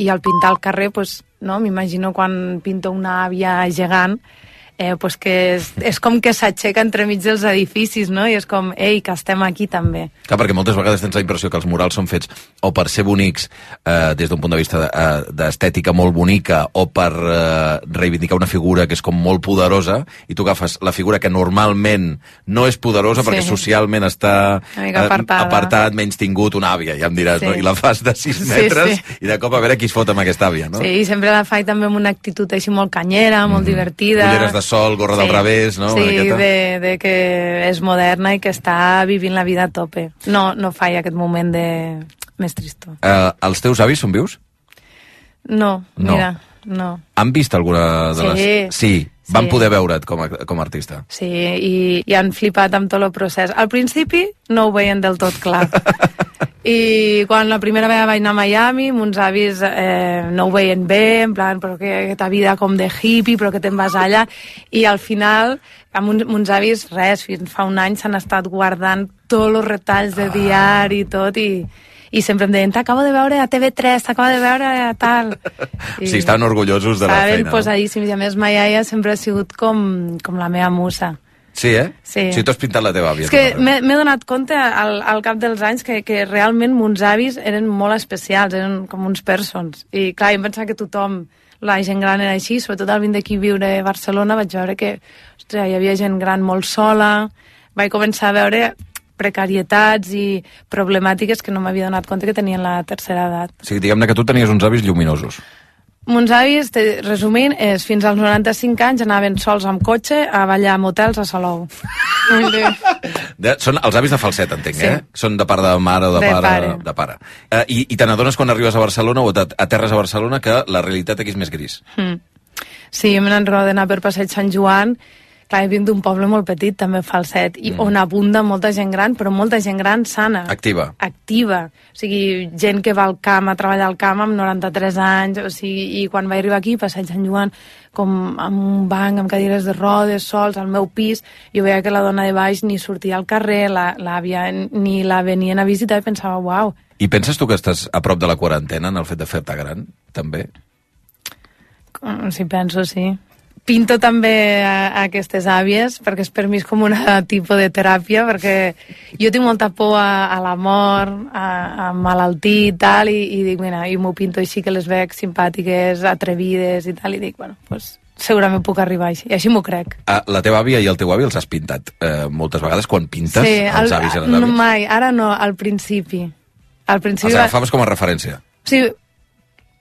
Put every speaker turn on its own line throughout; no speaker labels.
i al pintar al carrer, pues, no? m'imagino quan pinto una àvia gegant, eh, pues que és, és com que s'aixeca entremig dels edificis, no? I és com, ei, que estem aquí també.
Clar, perquè moltes vegades tens la impressió que els murals són fets o per ser bonics eh, des d'un punt de vista eh, d'estètica molt bonica o per eh, reivindicar una figura que és com molt poderosa i tu agafes la figura que normalment no és poderosa sí. perquè socialment està
eh, apartat,
menys tingut una àvia, ja em diràs, sí. no? I la fas de 6 metres sí, sí. i de cop a veure qui es fot amb aquesta àvia, no?
Sí, i sempre la faig també amb una actitud així molt canyera, molt mm. divertida.
Ulleres de sol, gorra sí. del revés, no?
Sí, de, de que és moderna i que està vivint la vida a tope. No, no faig aquest moment de més tristor.
Uh, els teus avis són vius?
No, no. mira, no.
Han vist alguna de les...
Sí.
Sí, van sí. poder veure't com a, com a artista.
Sí, i, i han flipat amb tot el procés. Al principi no ho veien del tot clar. I quan la primera vegada vaig anar a Miami, mons avis eh, no ho veien bé, en plan, però que aquesta vida com de hippie, però que te'n vas allà. I al final, amb uns, mons avis, res, fins fa un any s'han estat guardant tots els retalls de diari i tot, i, i sempre em deien, t'acabo de veure a TV3, t'acabo de veure a tal.
I, sí, estan orgullosos de la feina.
Estaven posadíssims, i a més ma iaia sempre ha sigut com, com la meva musa.
Sí, eh?
Sí.
O sigui, tu has pintat la teva àvia.
És que m'he donat compte al, al cap dels anys que, que realment mons avis eren molt especials, eren com uns persons. I clar, em pensava que tothom, la gent gran era així, sobretot al vint d'aquí viure a Barcelona, vaig veure que ostres, hi havia gent gran molt sola, vaig començar a veure precarietats i problemàtiques que no m'havia donat compte que tenien la tercera edat.
O sigui, diguem-ne que tu tenies uns avis lluminosos.
Mons avis, resumint, és fins als 95 anys anaven sols amb cotxe a ballar a motels a Salou.
de, són els avis de falset, entenc, sí. eh? Són de part de mare o de,
de
pare.
pare.
De pare. Uh, I i te n'adones quan arribes a Barcelona o a terres a Barcelona que la realitat aquí és més gris.
Mm. Sí, me n'enrodo d'anar per Passeig Sant Joan Clar, vinc d'un poble molt petit, també falset, i mm. on abunda molta gent gran, però molta gent gran sana.
Activa.
Activa. O sigui, gent que va al camp, a treballar al camp amb 93 anys, o sigui, i quan vaig arribar aquí, Passeig Sant Joan, com amb un banc, amb cadires de rodes, sols, al meu pis, jo veia que la dona de baix ni sortia al carrer, l'àvia ni la venien a visitar, i pensava, uau.
I penses tu que estàs a prop de la quarantena en el fet de fer-te gran, també?
Sí, penso, sí pinto també a, a aquestes àvies perquè és per mi és com una tipus de teràpia perquè jo tinc molta por a, a la mort, a, a malaltir i tal, i, i dic, mira, i m'ho pinto així que les veig simpàtiques, atrevides i tal, i dic, bueno, pues, segurament puc arribar així, i així m'ho crec.
Ah, la teva àvia i el teu avi els has pintat eh, moltes vegades quan pintes
sí,
els avis i les àvies?
No, mai, ara no, al principi. Al principi
els agafaves com a referència?
Sí,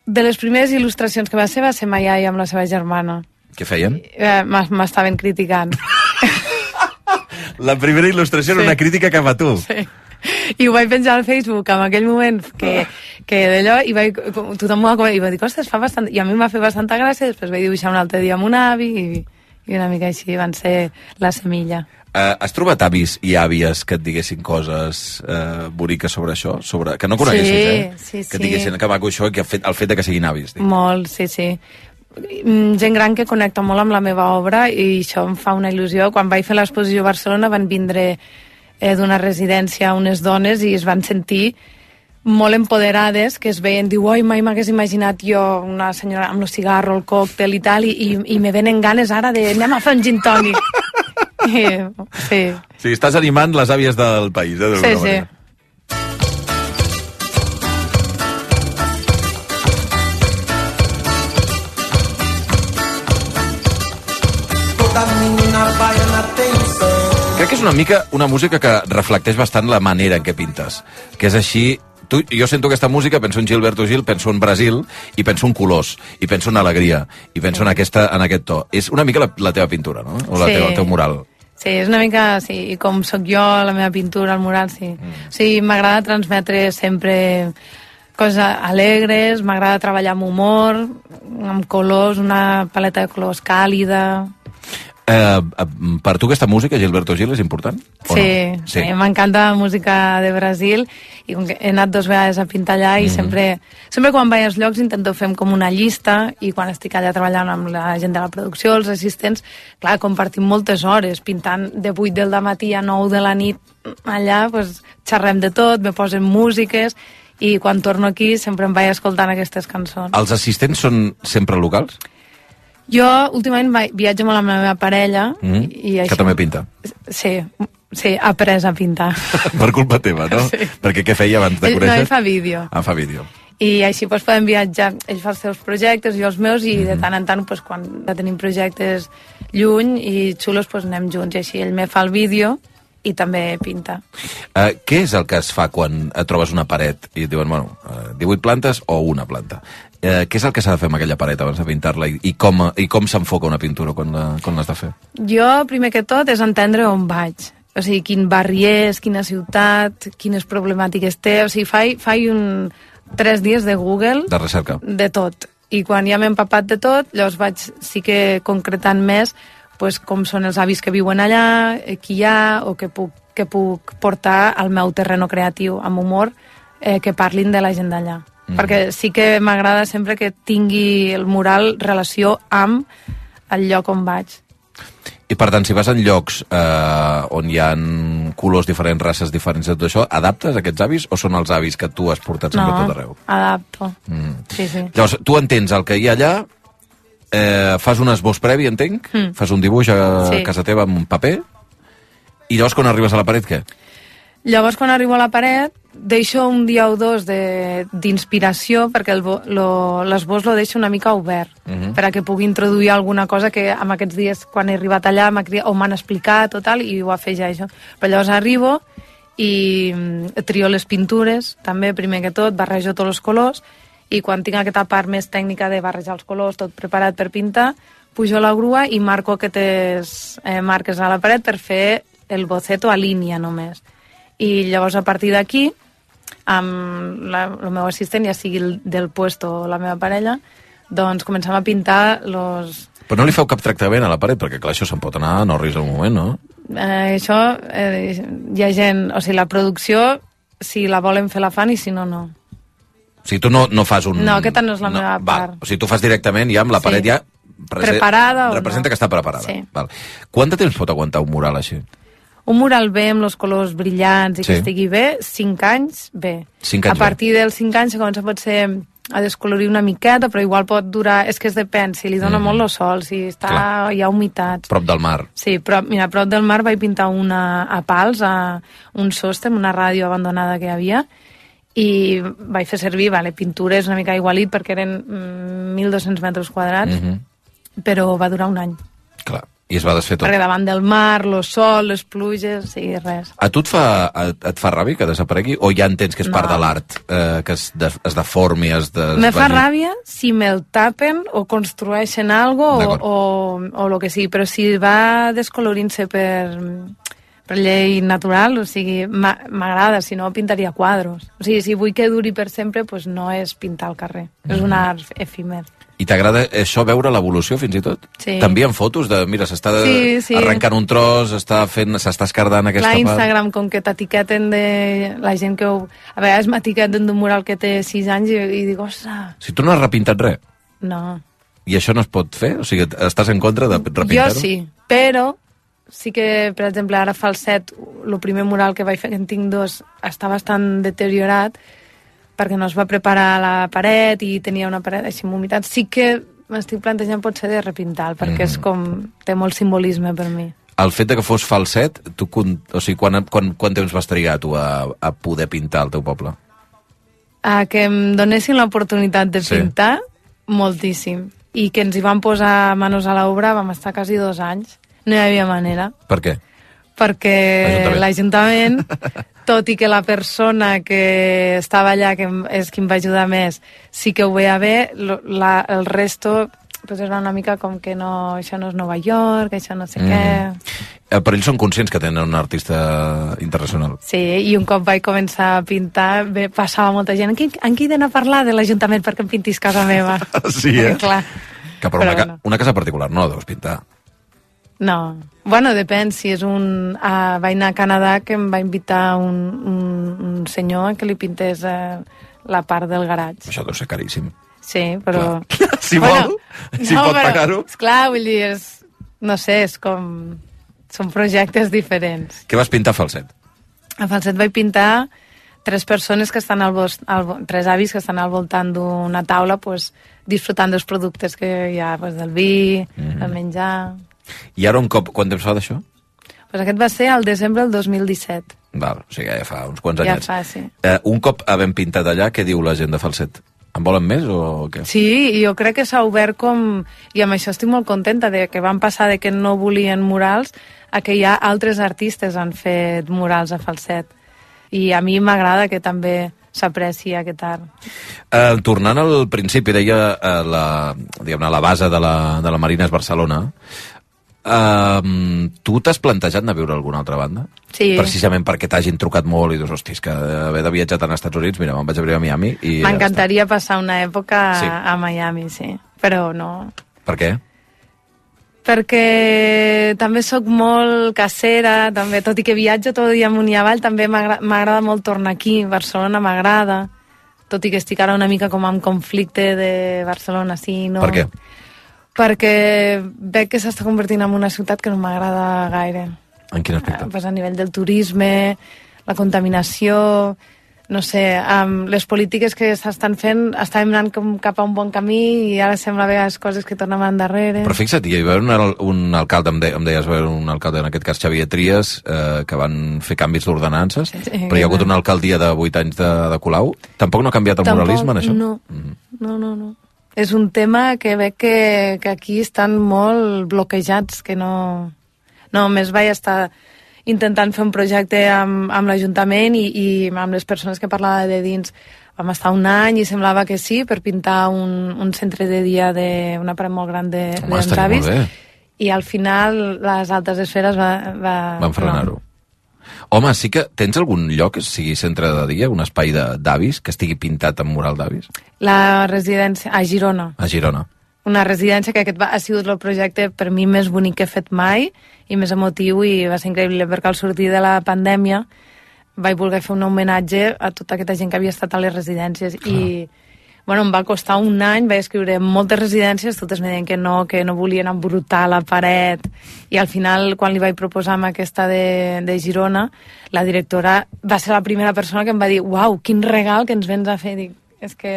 de les primeres il·lustracions que va ser va ser ma iaia amb la seva germana.
Què feien?
Eh, M'estaven criticant.
La primera il·lustració sí. era una crítica cap a tu.
Sí. I ho vaig penjar al Facebook en aquell moment que, que d'allò, i vaig, tothom m'ho va i va dir, ostres, fa bastant... I a mi m'ha fet bastanta gràcia, després vaig dibuixar un altre dia amb un avi, i, i una mica així van ser la semilla.
Uh, has trobat avis i àvies que et diguessin coses uh, boniques sobre això? Sobre... Que no coneguessis,
sí,
eh?
Sí,
que et diguessin que maco això i que el fet, el fet de que siguin avis.
Dic. Molt, sí, sí. Mm, gent gran que connecta molt amb la meva obra i això em fa una il·lusió. Quan vaig fer l'exposició a Barcelona van vindre eh, d'una residència unes dones i es van sentir molt empoderades, que es veien, diu, oi, mai m'hagués imaginat jo una senyora amb el cigarro, el còctel i tal, i, i, i me venen ganes ara de anem a fer un gin tònic. I, sí.
Sí, estàs animant les àvies del país, eh,
sí, sí. Manera.
Crec que és una mica una música que reflecteix bastant la manera en què pintes. Que és així tu, jo sento aquesta música, penso en Gilberto Gil, penso en Brasil, i penso en colors, i penso en alegria, i penso en, aquesta, en aquest to. És una mica la, la teva pintura, no? O la
sí.
teva, el teu mural.
Sí, és una mica, sí, com sóc jo, la meva pintura, el mural, sí. Mm. Sí, m'agrada transmetre sempre coses alegres, m'agrada treballar amb humor, amb colors, una paleta de colors càlida,
Eh, eh, per tu aquesta música, Gilberto Gil, és important?
Sí, no? sí. m'encanta la música de Brasil i com que he anat dues vegades a pintar allà i mm -hmm. sempre, sempre quan vaig als llocs intento fer com una llista i quan estic allà treballant amb la gent de la producció, els assistents, clar, compartim moltes hores, pintant de 8 del matí a 9 de la nit allà, pues, xerrem de tot, me posen músiques i quan torno aquí sempre em vaig escoltant aquestes cançons.
Els assistents són sempre locals?
Jo últimament viatjo amb la meva parella
Mm,
i
que
això...
també pinta.
Sí, sí, ha après a pintar.
per culpa teva, no?
Sí.
Perquè què feia abans de
Ell, no,
conèixer?
ell fa vídeo.
Ah, fa vídeo.
I així doncs, podem viatjar, ell fa els seus projectes, jo els meus, i
Mhm.
de tant en tant, doncs, quan ja tenim projectes lluny i xulos, doncs, anem junts, i així ell me fa el vídeo i també pinta.
Uh, què és el que es fa quan et trobes una paret i et diuen, bueno, uh, 18 plantes o una planta? Uh, què és el que s'ha de fer amb aquella paret abans de pintar-la i, i com, i com s'enfoca una pintura quan l'has de fer?
Jo, primer que tot, és entendre on vaig. O sigui, quin barri és, quina ciutat, quines problemàtiques té. O sigui, faig, faig un, tres dies de Google
De recerca.
de tot. I quan ja m'he empapat de tot, llavors vaig sí que concretant més pues, com són els avis que viuen allà, eh, qui hi ha, o que puc, que puc portar al meu terreno creatiu, amb humor, eh, que parlin de la gent d'allà. Mm. Perquè sí que m'agrada sempre que tingui el mural relació amb el lloc on vaig.
I per tant, si vas en llocs eh, on hi ha colors diferents, races diferents, tot això, adaptes aquests avis o són els avis que tu has portat sempre a tot arreu?
adapto.
Mm.
Sí, sí.
Llavors, tu entens el que hi ha allà, eh, fas un esbós previ, entenc,
Mm.
fas un dibuix a
Sí.
casa teva amb un paper, i llavors quan arribes a la paret, què?
Llavors, quan arribo a la paret, deixo un dia o dos de- d'inspiració, perquè l'esbós lo deixo una mica obert, uh
Mhm.
-huh. per a que pugui introduir alguna cosa que en aquests dies, quan he arribat allà, o m'han explicat o tal, i ho afegeixo. Però llavors arribo i mm, trio les pintures, també, primer que tot, barrejo tots els colors, i quan tinc aquesta part més tècnica de barrejar els colors, tot preparat per pintar, pujo a la grua i marco aquestes eh, marques a la paret per fer el boceto a línia només. I llavors a partir d'aquí, amb la, el meu assistent, ja sigui el del puesto o la meva parella, doncs comencem a pintar los...
Però no li feu cap tractament a la paret, perquè clar, això se'n pot anar a Norris al moment, no?
Eh, això, eh, hi ha gent... O sigui, la producció, si la volen fer la fan i si no, no.
O sigui, tu no, no fas un...
No, aquesta no és la meva
val.
part.
O sigui, tu fas directament ja amb la
Sí.
paret ja...
Preparada o
Representa
no.
que està preparada.
Sí.
Val. Quant de temps pot aguantar un mural així?
Un mural bé, amb els colors brillants i
Sí.
que estigui bé, 5 anys, bé.
Cinc anys
a partir dels 5 anys comença potser a descolorir una miqueta, però igual pot durar... És que és depèn, si li dona
Mm.
molt el sol, si està,
Clar.
hi ha humitats.
Prop del mar.
Sí, però mira, prop del mar vaig pintar una a Pals, a un sostre, una ràdio abandonada que hi havia, i vaig fer servir vale, pintures una mica igualit perquè eren mm, 1.200 metres quadrats,
Mhm.
però va durar un any.
Clar. I es va desfer tot.
Perquè davant del mar, el sol, les pluges, sí, res.
A tu et fa, et, et fa ràbia que desaparegui? O ja entens que és
No.
part de l'art, eh, que es, de, es deformi, es de...
Me fa ràbia si me'l tapen o construeixen algo o, o, o lo que sigui, però si va descolorint-se per, per llei natural, o sigui, m'a- m'agrada, si no pintaria quadros. O sigui, si vull que duri per sempre, pues no és pintar al carrer, és un art efímer.
I t'agrada això, veure l'evolució, fins i tot?
Sí.
T'envien fotos de, mira, s'està
Sí, sí.
arrencant un tros, està fent, s'està escardant aquesta
Clar,
part...
Instagram, com que t'etiqueten de la gent que ho... A vegades m'etiqueten d'un mural que té 6 anys i, i dic, ostres,
Si tu no has repintat res,
no.
i això no es pot fer? O sigui, estàs en contra de repintar-ho?
Jo sí, però sí que, per exemple, ara Falset, el primer mural que vaig fer, que en tinc dos, està bastant deteriorat perquè no es va preparar la paret i tenia una paret així amb humitat. Sí que m'estic plantejant potser de repintar perquè és com... té molt simbolisme per mi.
El fet de que fos falset, tu, o sigui, quan, quan, quant temps vas trigar tu a, a poder pintar el teu poble?
A que em donessin l'oportunitat de
Sí.
pintar, moltíssim. I que ens hi van posar manos a l'obra, vam estar quasi dos anys. No hi havia manera.
Per què?
Perquè
L'Ajuntament.
tot i que la persona que estava allà, que és qui em va ajudar més, sí que ho veia bé, la, el resto pues era una mica com que no, això no és Nova York, això no sé mm. què...
Eh, Però ells són conscients que tenen un artista internacional.
Sí, i un cop vaig començar a pintar, bé, passava molta gent, en qui, en qui he d'anar a parlar de l'Ajuntament perquè em pintis casa meva?
Sí, eh?
Clar.
Que per
Però
una, ca
bueno.
una casa particular no la deus pintar.
No. Bueno, depèn, si és un... Uh, vaig anar a Canadà que em va invitar un, un, un senyor que li pintés uh, la part del garatge.
Això deu ser caríssim.
Sí, però...
Clar. Si vol, si pot pagar-ho.
Esclar, vull dir, és... No sé, és com... Són projectes diferents.
Què vas pintar a falset?
A Falset vaig pintar tres persones que estan al, al tres avis que estan al voltant d'una taula pues, disfrutant dels productes que hi ha, pues, del vi, mm -hmm. el menjar...
I ara un cop... Quant temps fa d'això?
Pues aquest va ser al desembre del 2017.
Val, o sigui, ja fa uns quants
Ja
anyets.
fa, sí.
Eh, un cop havent pintat allà, què diu la gent de Falset? En volen més o què?
Sí, jo crec que s'ha obert com... I amb això estic molt contenta, de que van passar de que no volien murals a que ja altres artistes han fet murals a Falset. I a mi m'agrada que també s'apreci aquest art.
Eh, tornant al principi, deia eh, la, diguem la base de la, de la Marina és Barcelona. Eh, tu t'has plantejat anar a viure a alguna altra banda?
Sí.
Precisament perquè t'hagin trucat molt i dius, hosti, que haver de viatjar tant als Estats Units, mira, me'n vaig a viure a Miami i... ja
M'encantaria passar una època
Sí.
a Miami, sí. Però no...
Per què?
Perquè també sóc molt casera, també, tot i que viatjo tot el dia amunt i avall, també m'agra- m'agrada molt tornar aquí, Barcelona m'agrada, tot i que estic ara una mica com en conflicte de Barcelona, sí, no...
Per què?
Perquè veig que s'està convertint en una ciutat que no m'agrada gaire.
En quin aspecte?
pues a nivell del turisme, la contaminació, no sé, um, les polítiques que s'estan fent estàvem anant com cap a un bon camí i ara sembla a vegades coses que tornem endarrere.
Però fixa't, hi va haver un, un alcalde, em, de, em deies, va haver un alcalde, en aquest cas Xavier Trias, eh, que van fer canvis d'ordenances,
Sí,
però hi ha hagut una alcaldia de 8 anys de, de Colau. Tampoc no ha canviat el
Tampoc,
moralisme en això?
No,
Mhm.
no, no, no. És un tema que veig que, que aquí estan molt bloquejats, que no... No, només vaig estar intentant fer un projecte amb, amb l'Ajuntament i, i amb les persones que parlava de dins. Vam estar un any i semblava que sí, per pintar un, un centre de dia d'una part molt gran de,
Home, estaria
avis. I al final les altres esferes va, va,
Van frenar-ho. Home, sí que tens algun lloc que sigui centre de dia, un espai d'avis, que estigui pintat amb mural d'avis?
La residència a Girona.
A Girona.
una residència que aquest va, ha sigut el projecte per mi més bonic que he fet mai i més emotiu i va ser increïble perquè al sortir de la pandèmia vaig voler fer un homenatge a tota aquesta gent que havia estat a les residències i bueno, em va costar un any, vaig escriure moltes residències, totes me deien que no, que no volien embrutar la paret. I al final quan li vaig proposar amb aquesta de, de Girona la directora va ser la primera persona que em va dir uau, quin regal que ens vens a fer. Dic, és que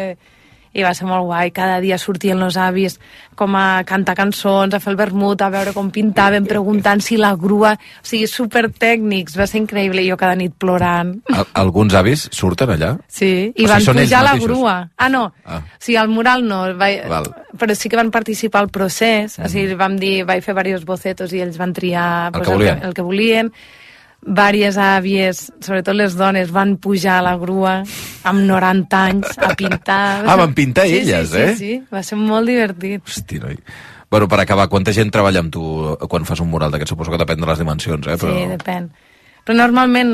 i va ser molt guai, cada dia sortien els avis com a cantar cançons, a fer el vermut, a veure com pintaven, preguntant si la grua... O sigui, super tècnics, va ser increïble, jo cada nit plorant.
Al alguns avis surten allà?
Sí,
O
i
sigui,
van
ells
pujar la
mateixos?
grua. Ah, no,
Ah.
o sigui, al mural no, vaig,
Val.
però sí que van participar al procés, o sigui, vam dir, vaig fer diversos bocetos i ells van triar
El
pues,
que volien.
el, que, el que volien. Vàries àvies, sobretot les dones, van pujar a la grua amb 90 anys a pintar.
Ah, van pintar
sí,
elles,
sí,
eh?
Sí, sí, va ser molt divertit.
Hosti, noi. Bueno, per acabar, quanta gent treballa amb tu quan fas un mural d'aquest? Suposo que depèn de les dimensions, eh? Però...
Sí, depèn. Però normalment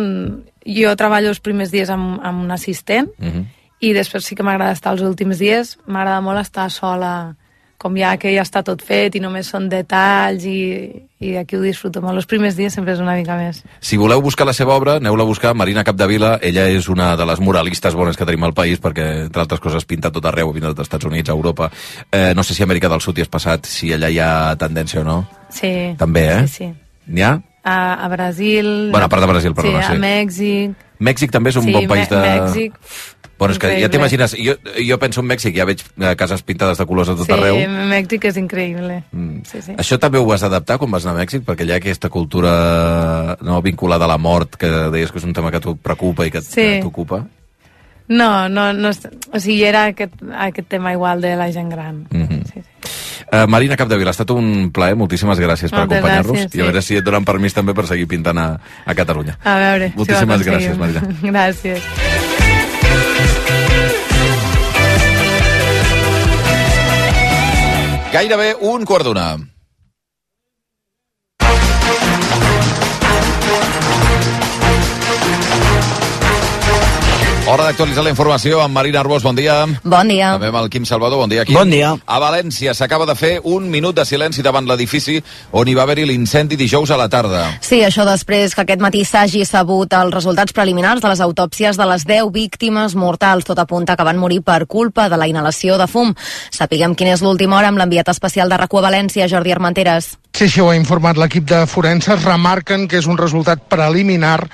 jo treballo els primers dies amb, amb un assistent
Mhm.
i després sí que m'agrada estar els últims dies. M'agrada molt estar sola, com ja que ja està tot fet i només són detalls i, i aquí ho disfruto molt. Els primers dies sempre és una mica més.
Si voleu buscar la seva obra, aneu-la a buscar. Marina Capdevila, ella és una de les muralistes bones que tenim al país, perquè, entre altres coses, pinta tot arreu, ha pintat als Estats Units, a Europa. Eh, no sé si a Amèrica del Sud hi has passat, si allà hi ha tendència o no.
Sí.
També, eh?
Sí, sí.
N'hi ha?
A, a Brasil...
Bueno, a part de Brasil, perdona,
sí.
sí.
a Mèxic...
Mèxic també és un
sí,
bon país de...
Mè- Mèxic...
Bueno, és que ja
increïble.
t'imagines, jo, jo penso en Mèxic, ja veig eh, cases pintades de colors a tot
sí,
arreu.
Mèxic és increïble.
Mm.
Sí, sí.
Això també ho vas adaptar quan vas anar a Mèxic? Perquè hi ha aquesta cultura no, vinculada a la mort, que deies que és un tema que t'ho preocupa i que
Sí.
sí. t'ocupa.
No, no, no, o sigui, era aquest, aquest tema igual de la gent gran.
Mhm.
sí, sí.
Uh, Marina Capdevila, ha estat un plaer, moltíssimes gràcies per
Moltes
acompanyar-nos
gràcies,
i a
sí.
veure si et donen permís també per seguir pintant a, a Catalunya.
A veure,
Moltíssimes
si
gràcies. Marina.
Gràcies.
Gairebé un quart d'una. Hora d'actualitzar la informació amb Marina Arbós, bon dia.
Bon dia.
També amb el Quim Salvador, bon dia. Quim.
Bon dia.
A València s'acaba de fer un minut de silenci davant l'edifici on hi va haver-hi l'incendi dijous a la tarda.
Sí, això després que aquest matí s'hagi sabut els resultats preliminars de les autòpsies de les 10 víctimes mortals, tot apunta que van morir per culpa de la inhalació de fum. Sapiguem quina és l'última hora amb l'enviat especial de RACU a València, Jordi Armenteres.
Sí, això ho ha informat l'equip de forenses. Remarquen que és un resultat preliminar,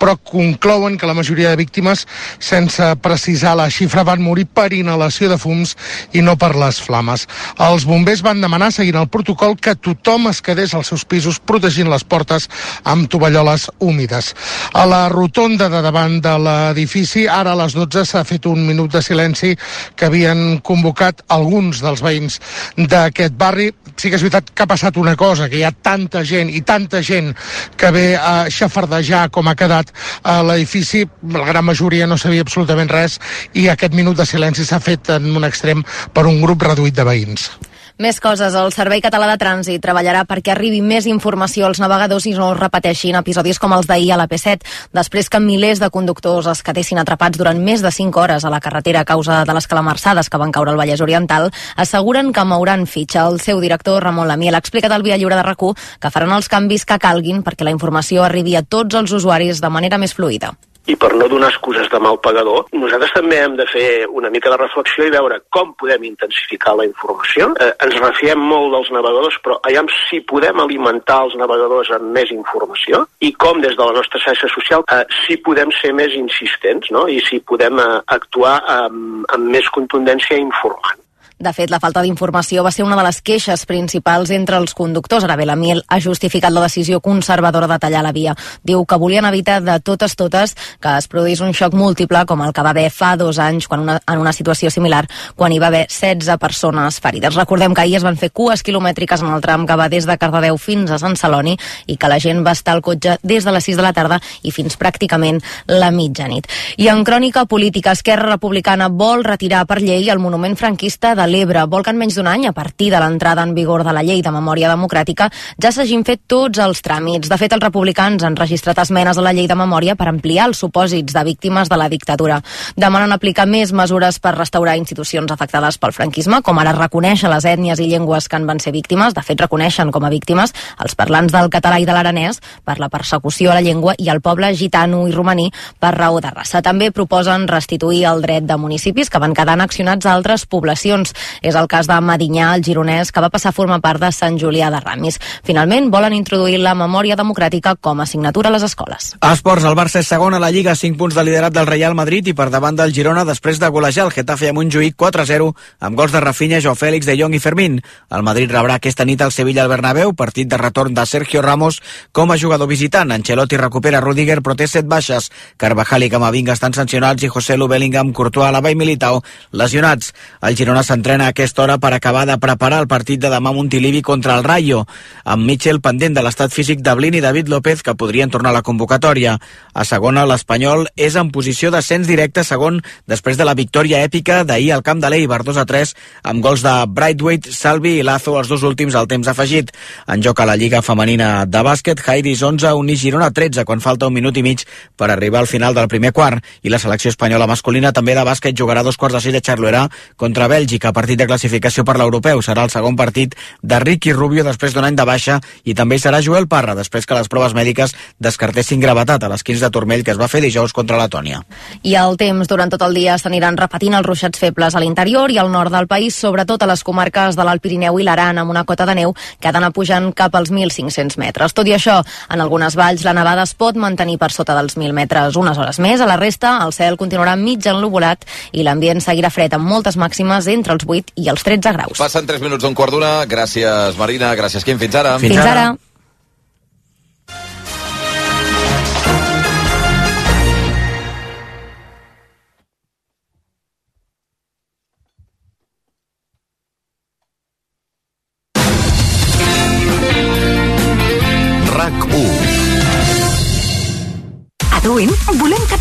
però conclouen que la majoria de víctimes, sense precisar la xifra, van morir per inhalació de fums i no per les flames. Els bombers van demanar, seguint el protocol, que tothom es quedés als seus pisos protegint les portes amb tovalloles húmides. A la rotonda de davant de l'edifici, ara a les 12 s'ha fet un minut de silenci que havien convocat alguns dels veïns d'aquest barri. Sí que és veritat que ha passat una cosa, que hi ha tanta gent i tanta gent que ve a xafardejar com ha quedat a l'edifici, la gran majoria no sabia absolutament res i aquest minut de silenci s'ha fet en un extrem per un grup reduït de veïns.
Més coses. El Servei Català de Trànsit treballarà perquè arribi més informació als navegadors i no es repeteixin episodis com els d'ahir a la P7, després que milers de conductors es quedessin atrapats durant més de 5 hores a la carretera a causa de les calamarsades que van caure al Vallès Oriental, asseguren que mouran fitxa. El seu director, Ramon Lamiel, ha explicat al Via Lliure de rac que faran els canvis que calguin perquè la informació arribi a tots els usuaris de manera més fluida
i per no donar excuses de mal pagador, nosaltres també hem de fer una mica de reflexió i veure com podem intensificar la informació. Eh, ens refiem molt dels navegadors, però allà si podem alimentar els navegadors amb més informació i com des de la nostra xarxa social eh, si podem ser més insistents no? i si podem eh, actuar amb, amb més contundència informant.
De fet, la falta d'informació va ser una de les queixes principals entre els conductors. Ara bé, la Miel ha justificat la decisió conservadora de tallar la via. Diu que volien evitar de totes totes que es produís un xoc múltiple com el que va haver fa dos anys quan una, en una situació similar, quan hi va haver 16 persones ferides. Recordem que ahir es van fer cues quilomètriques en el tram que va des de Cardedeu fins a Sant Celoni i que la gent va estar al cotxe des de les 6 de la tarda i fins pràcticament la mitjanit. I en crònica política, Esquerra Republicana vol retirar per llei el monument franquista de l'Ebre vol que en menys d'un any, a partir de l'entrada en vigor de la llei de memòria democràtica, ja s'hagin fet tots els tràmits. De fet, els republicans han registrat esmenes a la llei de memòria per ampliar els supòsits de víctimes de la dictadura. Demanen aplicar més mesures per restaurar institucions afectades pel franquisme, com ara reconèixer les ètnies i llengües que en van ser víctimes. De fet, reconeixen com a víctimes els parlants del català i de l'aranès per la persecució a la llengua i al poble gitano i romaní per raó de raça. També proposen restituir el dret de municipis que van quedar accionats a altres poblacions. És el cas de Medinyà, el gironès, que va passar a formar part de Sant Julià de Ramis. Finalment, volen introduir la memòria democràtica com a assignatura a les escoles.
Esports, el Barça és segon a la Lliga, 5 punts de liderat del Real Madrid i per davant del Girona després de golejar el Getafe a Montjuïc 4-0 amb gols de Rafinha, Joao Fèlix, De Jong i Fermín. El Madrid rebrà aquesta nit al Sevilla al Bernabéu, partit de retorn de Sergio Ramos com a jugador visitant. Ancelotti recupera Rudiger, però té set baixes. Carvajal i Camavinga estan sancionats i José Lu Bellingham, Courtois, Alaba i Militao lesionats. El Girona s'entrena a aquesta hora per acabar de preparar el partit de demà Montilivi contra el Rayo, amb Mitchell pendent de l'estat físic de Blin i David López que podrien tornar a la convocatòria. A segona, l'Espanyol és en posició d'ascens directe segon després de la victòria èpica d'ahir al camp de l'Eibar 2 a 3 amb gols de Brightweight, Salvi i Lazo els dos últims al temps afegit. En joc a la Lliga Femenina de bàsquet, Heidi's 11, Unís Girona 13 quan falta un minut i mig per arribar al final del primer quart i la selecció espanyola masculina també de bàsquet jugarà dos quarts de sis de Charloera contra Bèlgica, partit de classificació per l'europeu. Serà el segon partit de Ricky Rubio després d'un any de baixa i també hi serà Joel Parra després que les proves mèdiques descartessin gravetat a les 15 de turmell que es va fer dijous contra Letònia.
I el temps durant tot el dia s'aniran repetint els ruixats febles a l'interior i al nord del país, sobretot a les comarques de l'Alt Pirineu i l'Aran amb una cota de neu que ha d'anar pujant cap als 1.500 metres. Tot i això, en algunes valls la nevada es pot mantenir per sota dels 1.000 metres unes hores més. A la resta, el cel continuarà mig enlobulat i l'ambient seguirà fred amb moltes màximes entre els 8 i els 13 graus.
Passen 3 minuts d'un quart d'una. Gràcies, Marina. Gràcies, Quim. Fins ara.
Fins, Fins ara. ara.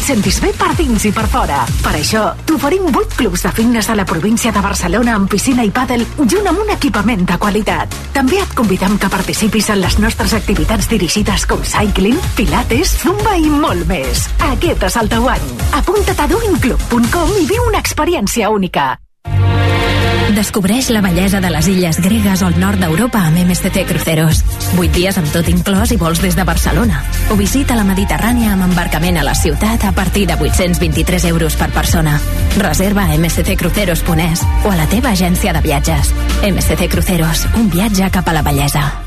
Sentis bé per dins i per fora. Per això, t'oferim 8 clubs de fitness a la província de Barcelona amb piscina i pàdel junt amb un equipament de qualitat. També et convidem que participis en les nostres activitats dirigides com cycling, pilates, zumba i molt més. Aquest és el teu any. Apunta't a doingclub.com i viu una experiència única.
Descobreix la bellesa de les illes gregues el nord d'Europa amb MSC Cruceros. 8 dies amb tot inclòs i vols des de Barcelona. O visita la Mediterrània amb embarcament a la ciutat a partir de 823 euros per persona. Reserva a msccruceros.es o a la teva agència de viatges. MSC Cruceros, un viatge cap a la bellesa.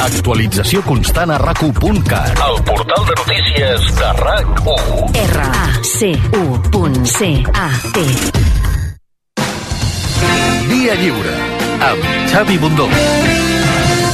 Actualització constant a rac1.cat. El portal de notícies de RAC1.
R-A-C-U.C-A-T
Via lliure amb Xavi Bundó.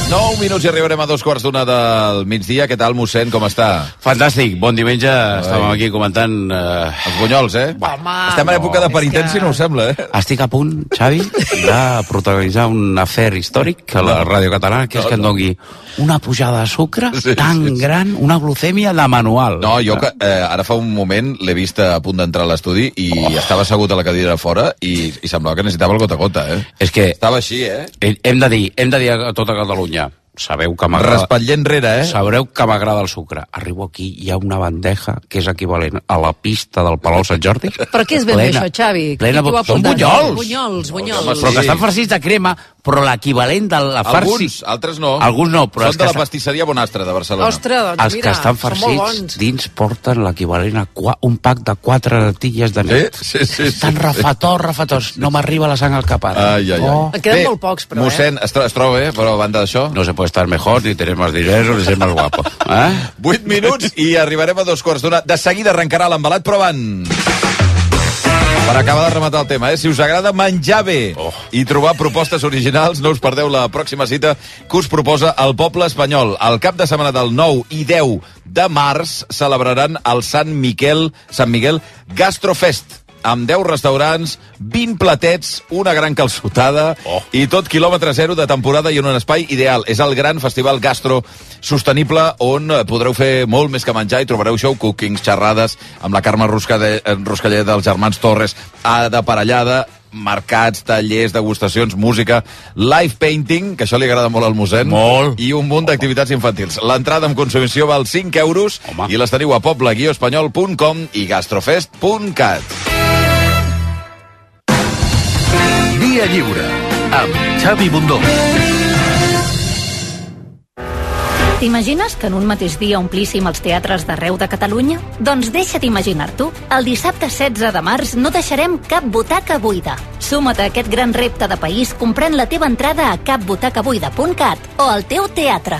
9 minuts i arribarem a dos quarts d'una del migdia. Què tal, mossèn? Com està?
Fantàstic. Bon diumenge. Ai. Estàvem aquí comentant... Uh...
Els bunyols, eh?
Home,
Estem en època de penitència, que... no ho sembla, eh?
Estic a punt, Xavi, de protagonitzar un afer històric a la ràdio catalana, que és no, que em dongui una pujada de sucre sí, tan sí, sí. gran, una glucèmia de manual.
No, jo que, eh, ara fa un moment l'he vist a punt d'entrar a l'estudi i oh. estava assegut a la cadira de fora i, i semblava que necessitava el gota a gota, eh?
És que...
Estava així, eh?
Hem de dir, hem de dir a tota Catalunya, sabeu que m'agrada...
Respatller enrere, eh?
Sabreu que m'agrada el sucre. Arribo aquí, hi ha una bandeja que és equivalent a la pista del Palau Sant Jordi.
Però què és ben plena, això, Xavi?
Plena, són
bunyols! Bunyols, bunyols.
Però que estan farcits de crema, però l'equivalent de la farci...
Alguns, altres no.
Alguns no, però...
Són de la pastisseria Bonastre, de Barcelona.
Ostres, doncs
els
mira,
que estan farcits dins porten l'equivalent a qua, un pack de quatre tilles de net.
Sí, sí, sí.
Estan sí, rafators, rafators. No m'arriba la sang al cap ara.
Ai, ai, ai.
Oh. En queden Bé, molt pocs, però,
mossèn,
eh?
es, es troba bé, però a banda d'això...
No se puede estar mejor, ni tener más dinero, ni ser más guapo. Eh?
8 minuts i arribarem a dos quarts d'una. De seguida arrencarà l'embalat, però abans... Per acabar de rematar el tema, eh? si us agrada menjar bé oh. i trobar propostes originals, no us perdeu la pròxima cita que us proposa el poble espanyol. Al cap de setmana del 9 i 10 de març celebraran el Sant Miquel, Sant Miguel Gastrofest amb 10 restaurants, 20 platets, una gran calçotada oh. i tot quilòmetre zero de temporada i en un espai ideal. És el gran festival gastro sostenible on podreu fer molt més que menjar i trobareu show cookings, xerrades amb la Carme Ruscaller dels germans Torres, a de parellada, mercats, tallers, degustacions, música, live painting, que això li agrada molt al mossèn,
molt.
i un munt d'activitats infantils. L'entrada amb consumició val 5 euros Home. i les teniu a poble-espanyol.com i gastrofest.cat.
Via lliure amb Xavi Bundó.
T'imagines que en un mateix dia omplíssim els teatres d'arreu de Catalunya? Doncs deixa't imaginar-t'ho. El dissabte 16 de març no deixarem cap butaca buida. Suma't a aquest gran repte de país comprant la teva entrada a capbutacabuida.cat o al teu teatre.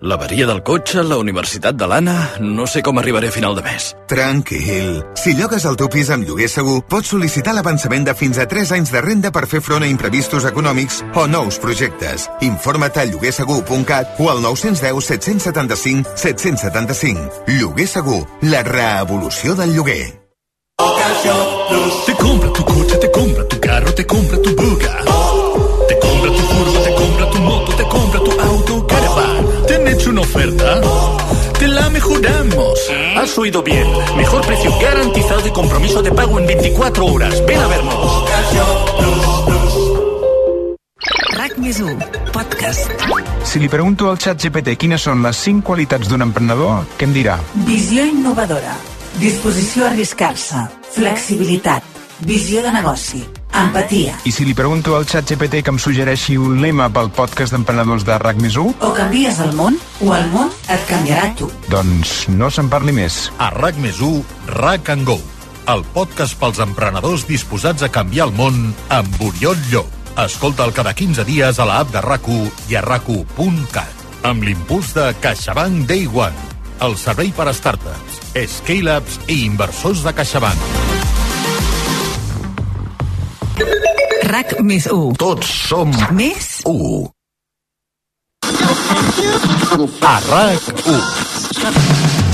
L'averia del cotxe, la universitat de l'Anna... No sé com arribaré a final de mes.
Tranquil. Si llogues el teu pis amb lloguer segur, pots sol·licitar l'avançament de fins a 3 anys de renda per fer front a imprevistos econòmics o nous projectes. Informa't a lloguersegur.cat o al 910 775 775. Lloguer segur, la revolució del lloguer.
Te compra tu coche, te compra tu carro, te compra tu buga. Te compra tu furgo, te compra tu moto, te compra tu auto, caravana. ¿Te han hecho una oferta? Te la mejoramos. Has oído bien. Mejor precio garantizado y compromiso de pago en 24 horas. Ven a vernos.
RAC més 1, podcast.
Si li pregunto al xat GPT quines són les 5 qualitats d'un emprenedor, què em dirà?
Visió innovadora. Disposició a arriscar-se. Flexibilitat. Visió de negoci. Empatia.
I si li pregunto al xat GPT que em suggereixi un lema pel podcast d'emprenedors de RAC més 1,
O canvies el món, o el món et canviarà tu.
doncs no se'n parli més.
A RAC més 1, RAC and Go, el podcast pels emprenedors disposats a canviar el món amb Oriol Llop. Escolta'l cada 15 dies a la app de rac i a rac amb l'impuls de CaixaBank Day One, el servei per a startups, scale-ups i inversors de CaixaBank.
RAC més 1.
Tots som
Més
1. A RAC 1.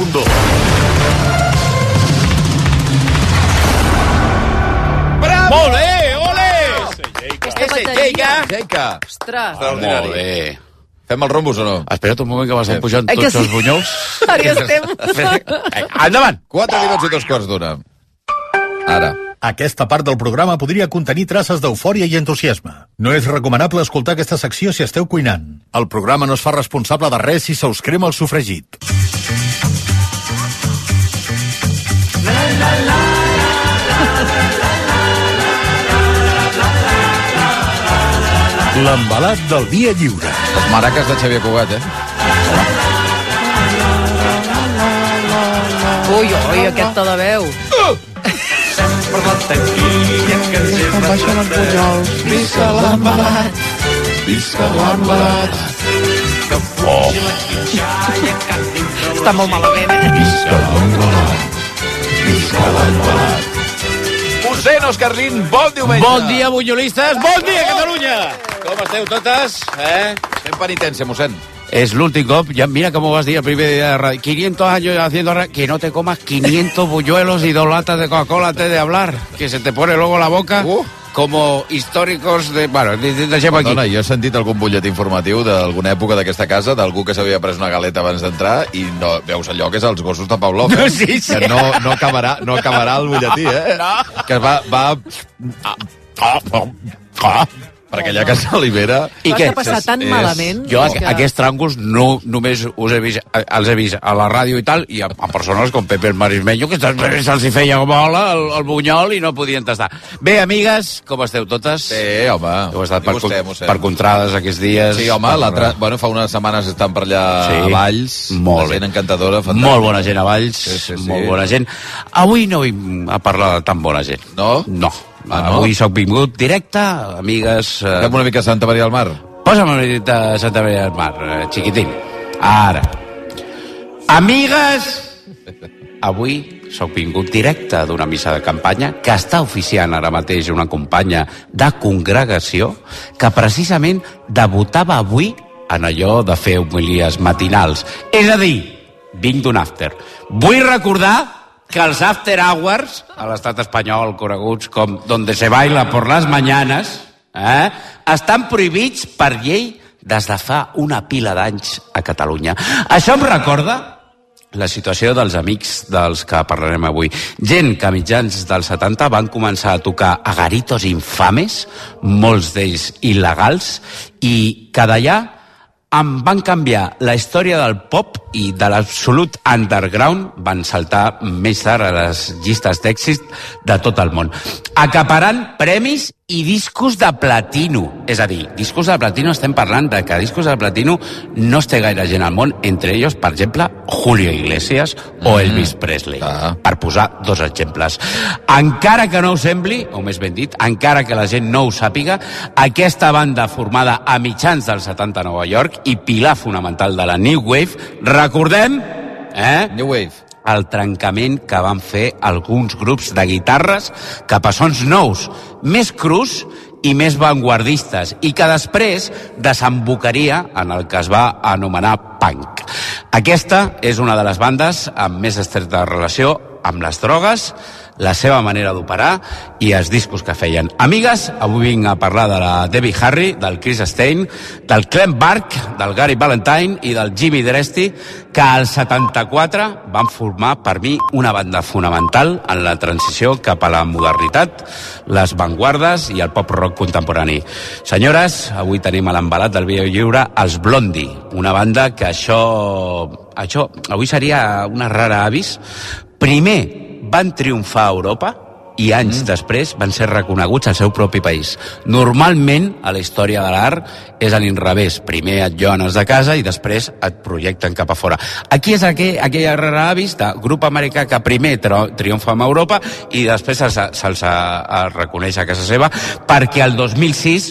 Bundó.
Bravo!
Molt bé, ole! Ese. Lleida.
Jaica.
Ostres.
Extraordinari.
Molt bé.
Fem els rombos o no?
Espera't un moment que m'estan pujant
Eh
tots
sí?
els bunyols.
Ara ja estem.
Endavant!
4 minuts i dos quarts d'una. Ara.
Aquesta part del programa podria contenir traces d'eufòria i entusiasme. No és recomanable escoltar aquesta secció si esteu cuinant. El programa no es fa responsable de res si se us crema el sofregit. L'embalat del dia lliure.
Les maraques de Xavier Cugat, eh?
Ui, ui, aquest to de veu.
Per la taquilla que sempre baixen els bunyols. Visca l'embalat. Visca l'embalat. Que fugi la xitxalla que dintre
Està molt malament, eh?
Visca l'embalat.
Mossèn Oscarlín, bon diumenge.
Bon dia, bunyolistes! Bon dia, Catalunya! Com esteu totes? Eh?
Fem penitència, mossèn.
Es l'últim cop, ya mira cómo vas a decir el primer día de radio. 500 años haciendo radio, que no te comas 500 buñuelos y dos latas de Coca-Cola antes de hablar, que se te pone luego la boca
Uh.
Como históricos de... Bueno, de- de- deixem aquí.
Perdona, jo he sentit algun butlletí informatiu d'alguna època d'aquesta casa, d'algú que s'havia pres una galeta abans d'entrar i no, veus allò que és els gossos de Pavlov. Eh?
Sí, sí.
Que no, no, acabarà, no acabarà el butlletí, eh?
No.
Que va... va... Perquè allà a Casa Olivera...
I què?
de passar tan
És-
malament.
Jo
que-
aquests tràngols no només us he vist, els he vist a la ràdio i tal, i a, a persones com Pepe el Marismeño, que se'ls hi feia bola el, el bunyol i no podien tastar. Bé, amigues, com esteu totes?
Sí, home.
Heu estat per,
vostè, mossèn.
per contrades aquests dies.
Sí, home,
Per-
l'altre... Bueno, fa unes setmanes estan per allà
Sí.
a Valls.
Molt bé.
gent encantadora, fantàstica.
Molt bona gent a Valls,
Sí, sí, sí.
molt bona gent. Avui no vinc a parlar de tan bona gent.
No?
No.
Ah, no?
Avui sóc vingut directe, amigues... Eh,
Fem una mica Santa Maria del Mar.
Posa'm una de Santa Maria del Mar, eh, xiquitín. Ara. Amigues! Avui sóc vingut directe d'una missa de campanya que està oficiant ara mateix una companya de congregació que precisament debutava avui en allò de fer homilies matinals. És a dir, vinc d'un after. Vull recordar que els after hours a l'estat espanyol, coneguts com donde se baila por las mañanas, eh, estan prohibits per llei des de fa una pila d'anys a Catalunya. Això em recorda la situació dels amics dels que parlarem avui. Gent que a mitjans dels 70 van començar a tocar a garitos infames, molts d'ells il·legals, i que d'allà em van canviar la història del pop i de l'absolut underground van saltar més tard a les llistes d'èxit de tot el món. Acaparant premis i discos de platino. És a dir, discos de platino estem parlant de que discos de platino no es té gaire gent al món, entre ells, per exemple, Julio Iglesias o
Mm.
Elvis Presley, per posar dos exemples. Encara que no ho sembli, o més ben dit, encara que la gent no ho sàpiga, aquesta banda formada a mitjans dels 70 a Nova York i pilar fonamental de la New Wave, recordem... Eh?
New Wave
el trencament que van fer alguns grups de guitarres cap a sons nous, més crus i més vanguardistes, i que després desembocaria en el que es va anomenar punk. Aquesta és una de les bandes amb més estreta relació amb les drogues, la seva manera d'operar i els discos que feien. Amigues, avui vinc a parlar de la Debbie Harry, del Chris Stein, del Clem Bark, del Gary Valentine i del Jimmy Dresti, que al 74 van formar per mi una banda fonamental en la transició cap a la modernitat, les vanguardes i el pop rock contemporani. Senyores, avui tenim a l'embalat del vídeo lliure els Blondie, una banda que això... això avui seria una rara avis. Primer van triomfar a Europa i anys mm. després van ser reconeguts al seu propi país. Normalment, a la història de l'art, és a l'inrevés. Primer et llones de casa i després et projecten cap a fora. Aquí és aquell, aquella rara avis de grup americà que primer tri triomfa amb Europa i després se'ls se, se, se reconeix a casa seva perquè el 2006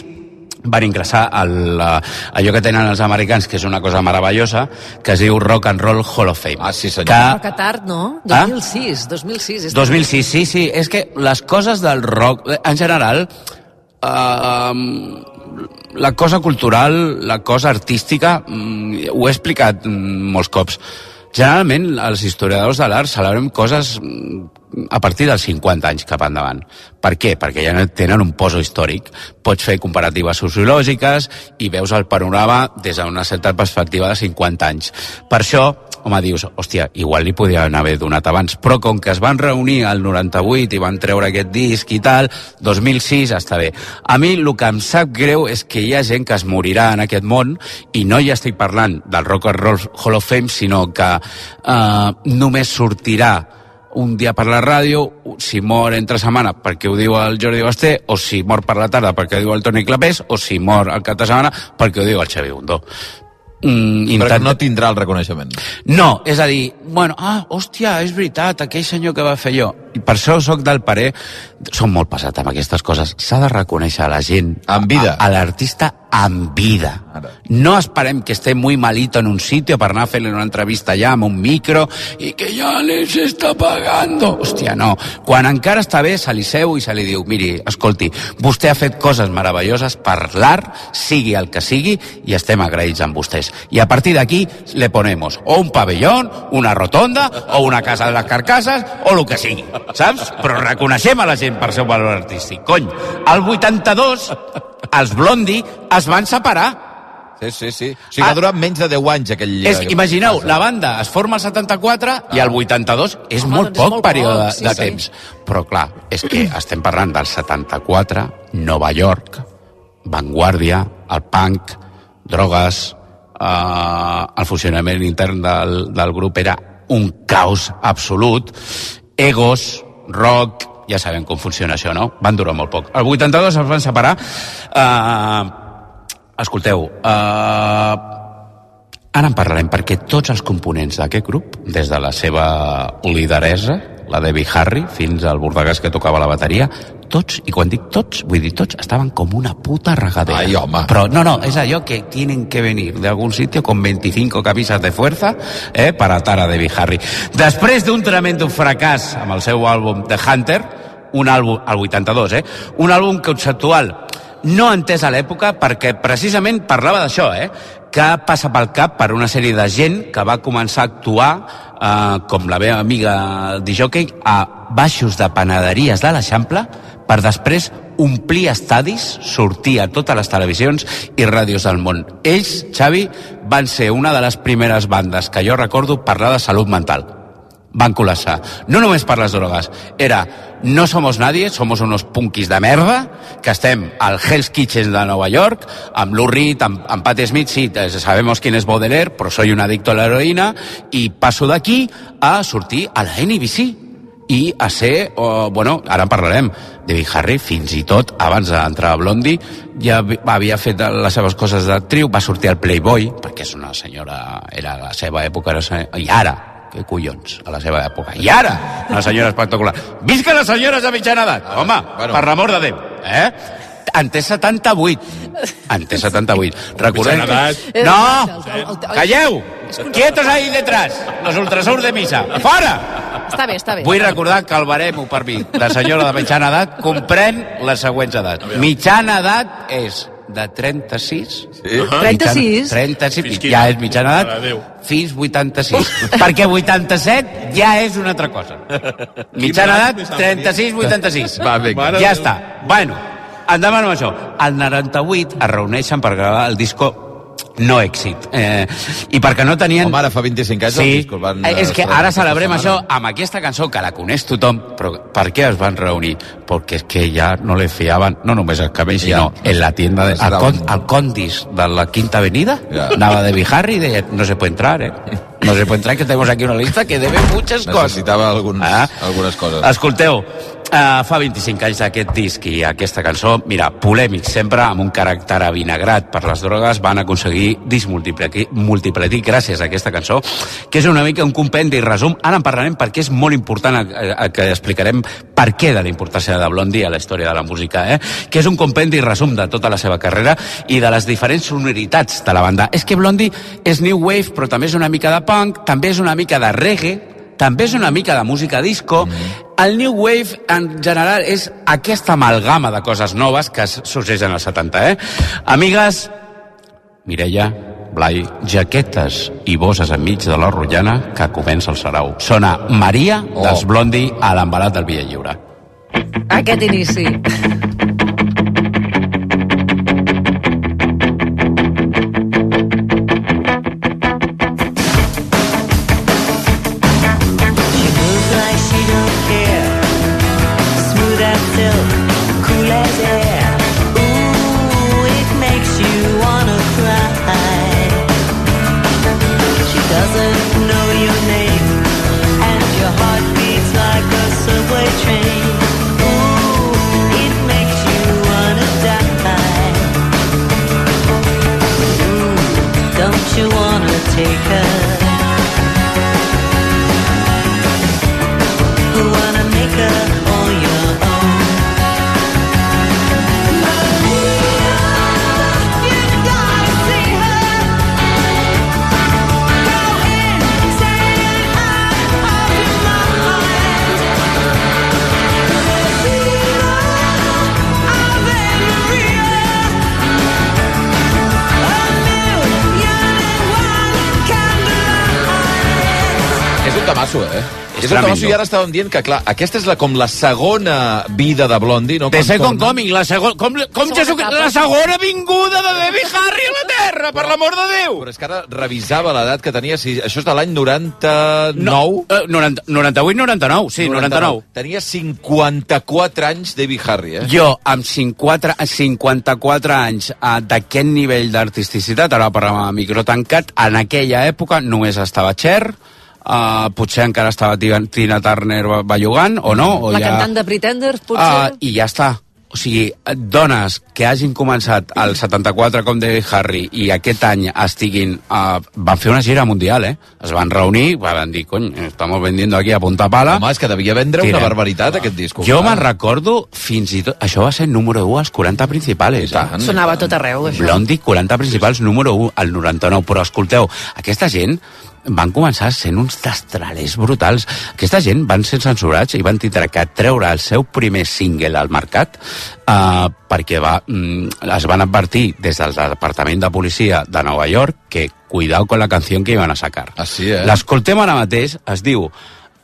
van ingressar al, uh, allò que tenen els americans, que és una cosa meravellosa, que es diu Rock and Roll Hall of Fame.
Ah, sí, senyor.
Que,
Però que tard, no?
Ah?
2006, 2006. És
2006, sí, sí. És que les coses del rock, en general, uh, la cosa cultural, la cosa artística, mm, ho he explicat mm, molts cops. Generalment, els historiadors de l'art celebrem coses mm, a partir dels 50 anys cap endavant. Per què? Perquè ja tenen un poso històric. Pots fer comparatives sociològiques i veus el panorama des d'una certa perspectiva de 50 anys. Per això, home, dius, hòstia, igual li podien haver donat abans, però com que es van reunir al 98 i van treure aquest disc i tal, 2006 està bé. A mi el que em sap greu és que hi ha gent que es morirà en aquest món i no ja estic parlant del Rock and Roll Hall of Fame, sinó que eh, només sortirà un dia per la ràdio, si mor entre setmana perquè ho diu el Jordi Basté, o si mor per la tarda perquè ho diu el Toni Clapés, o si mor al cap de setmana perquè ho diu el Xavi Bundó. Mm,
Però que no tindrà el reconeixement.
no, és a dir, bueno, ah, hòstia, és veritat, aquell senyor que va fer jo. I per això sóc del parer, som molt passat amb aquestes coses, s'ha de reconèixer a la gent,
En vida.
a, a l'artista en vida. No esperem que esté muy malito en un sitio per anar a fer-li una entrevista allà amb un micro i que ja les està pagando. Hòstia, no. Quan encara està bé, se li seu i se li diu, miri, escolti, vostè ha fet coses meravelloses per l'art, sigui el que sigui, i estem agraïts amb vostès. I a partir d'aquí le ponemos o un pabellón, una rotonda, o una casa de les carcasses, o el que sigui, saps? Però reconeixem a la gent per seu valor artístic. Cony, al 82, els Blondie es van separar.
Sí, sí, sí. O sigui, va durar menys de 10 anys aquell...
És, imagineu, la banda es forma al 74 i al 82 és
Home,
molt
doncs és
poc
molt
període
poc, sí,
de
sí.
temps. Però clar, és que estem parlant del 74, Nova York, Vanguardia, el punk, drogues, eh, el funcionament intern del, del grup era un caos absolut, egos, rock, ja sabem com funciona això, no? Van durar molt poc. El 82 es van separar. Eh, escolteu, eh, Ara en parlarem, perquè tots els components d'aquest grup, des de la seva lideresa, la Debbie Harry, fins al bordegàs que tocava la bateria, tots, i quan dic tots, vull dir tots, estaven com una puta regadera.
Ai, home.
Però no, no, és allò que tienen que venir de algún sitio con 25 camisas de fuerza eh, per atar a Debbie Harry. Després d'un tremendo fracàs amb el seu àlbum The Hunter, un àlbum, al 82, eh? Un àlbum conceptual no entès a l'època perquè precisament parlava d'això, eh? que passa pel cap per una sèrie de gent que va començar a actuar eh, com la meva amiga Dijockey a baixos de panaderies de l'Eixample per després omplir estadis, sortir a totes les televisions i ràdios del món. Ells, Xavi, van ser una de les primeres bandes que jo recordo parlar de salut mental van col·lapsar. No només per les drogues. Era, no somos nadie, somos unos punkis de merda, que estem al Hell's Kitchen de Nova York, amb Lou Reed, amb, amb Pat Smith, sí, eh, sabemos quién es Baudelaire, però soy un adicto a la heroïna, i passo d'aquí a sortir a la NBC i a ser, oh, bueno, ara en parlarem, David Harry, fins i tot abans d'entrar a Blondie, ja vi- havia fet les seves coses d'actriu, va sortir al Playboy, perquè és una senyora, era la seva època, era, i ara, que collons, a la seva època. I ara, una senyora espectacular. Visca les senyores de mitjana edat! Home, bueno. per l'amor de Déu, eh? En té 78. En té 78. Recordem... Que... No! Calleu! Quietos ahí detrás, los ultrasurs de misa. Fora!
Està bé, està bé.
Vull recordar que el baremo per mi, la senyora de mitjana edat, comprèn les següents edats. Mitjana edat és de 36... Sí?
36?
36,
Fins
ja és mitjana edat, fins 86. perquè 87 ja és una altra cosa. Mitjana edat, 36, 86.
Va, vinga.
Ja està. Bueno, endavant amb això. Al 98 es reuneixen per gravar el disco no èxit. Eh, I perquè no tenien...
Home, ara fa 25 anys
sí,
disco el van,
eh, és
eh,
que
celebrar
ara celebrem això amb aquesta cançó que la coneix tothom, però per què es van reunir? Perquè és que ja no le fiaven, no només al cabell, sinó en la tienda, de, al, con, al Condis de la Quinta Avenida, anava de Bijarri i deia, no se puede entrar, eh? No se puede entrar, que tenemos aquí una lista que debe muchas cosas.
Necessitava alguns,
Ah.
algunes coses.
Escolteu, uh, fa 25 anys d'aquest disc i aquesta cançó, mira, polèmic sempre, amb un caràcter avinagrat per les drogues, van aconseguir disc multiplatir gràcies a aquesta cançó, que és una mica un compendi i resum. Ara en parlarem perquè és molt important a, a, a que explicarem per què de la importància de Blondie a la història de la música, eh? que és un compendi i resum de tota la seva carrera i de les diferents sonoritats de la banda. És que Blondie és new wave, però també és una mica de punk, també és una mica de reggae, també és una mica de música disco. El New Wave, en general, és aquesta amalgama de coses noves que sorgeixen als 70, eh? Amigues, Mireia, Blai, jaquetes i bosses enmig de la rotllana que comença el sarau. Sona Maria oh. dels Blondie a l'embalat del Via Lliure.
Aquest inici.
Tamasso
tremendo.
i ara estàvem dient que, clar, aquesta és la, com la segona vida de Blondie, no?
The
Quan
Second
torna.
Coming, la segona... Com, com
Segona
Jesús, la segona vinguda de Baby Harry a la Terra, per l'amor de Déu!
Però és que ara revisava l'edat que tenia, si, això és de l'any 99?
No, eh, 90, 98, 99, sí, 99.
Tenia 54 anys David Harry, eh?
Jo, amb 54, 54 anys eh, d'aquest nivell d'artisticitat, ara parlàvem amb micro tancat, en aquella època només estava Cher, eh, potser encara estava Tina Tina Turner bellugant, o no? O
La
ja...
cantant de Pretenders, potser?
Ah, I ja està. O sigui, dones que hagin començat al 74 com David Harry i aquest any estiguin... Uh, van fer una gira mundial, eh? Es van reunir, van dir, cony, estamos vendiendo aquí a punta pala.
Home, és que devia vendre una
Tira.
barbaritat, aquest disco.
Jo me'n recordo fins i tot... Això va ser número 1 als 40 principals. Eh?
Sonava a tot arreu, això.
Blondie, 40 principals, número 1 al 99. Però escolteu, aquesta gent van començar sent uns destralers brutals. Aquesta gent van ser censurats i van tindre que treure el seu primer single al mercat uh, perquè va, mm, es van advertir des del Departament de Policia de Nova York que cuidado con la canción que iban a sacar.
Així, eh?
L'escoltem ara mateix, es diu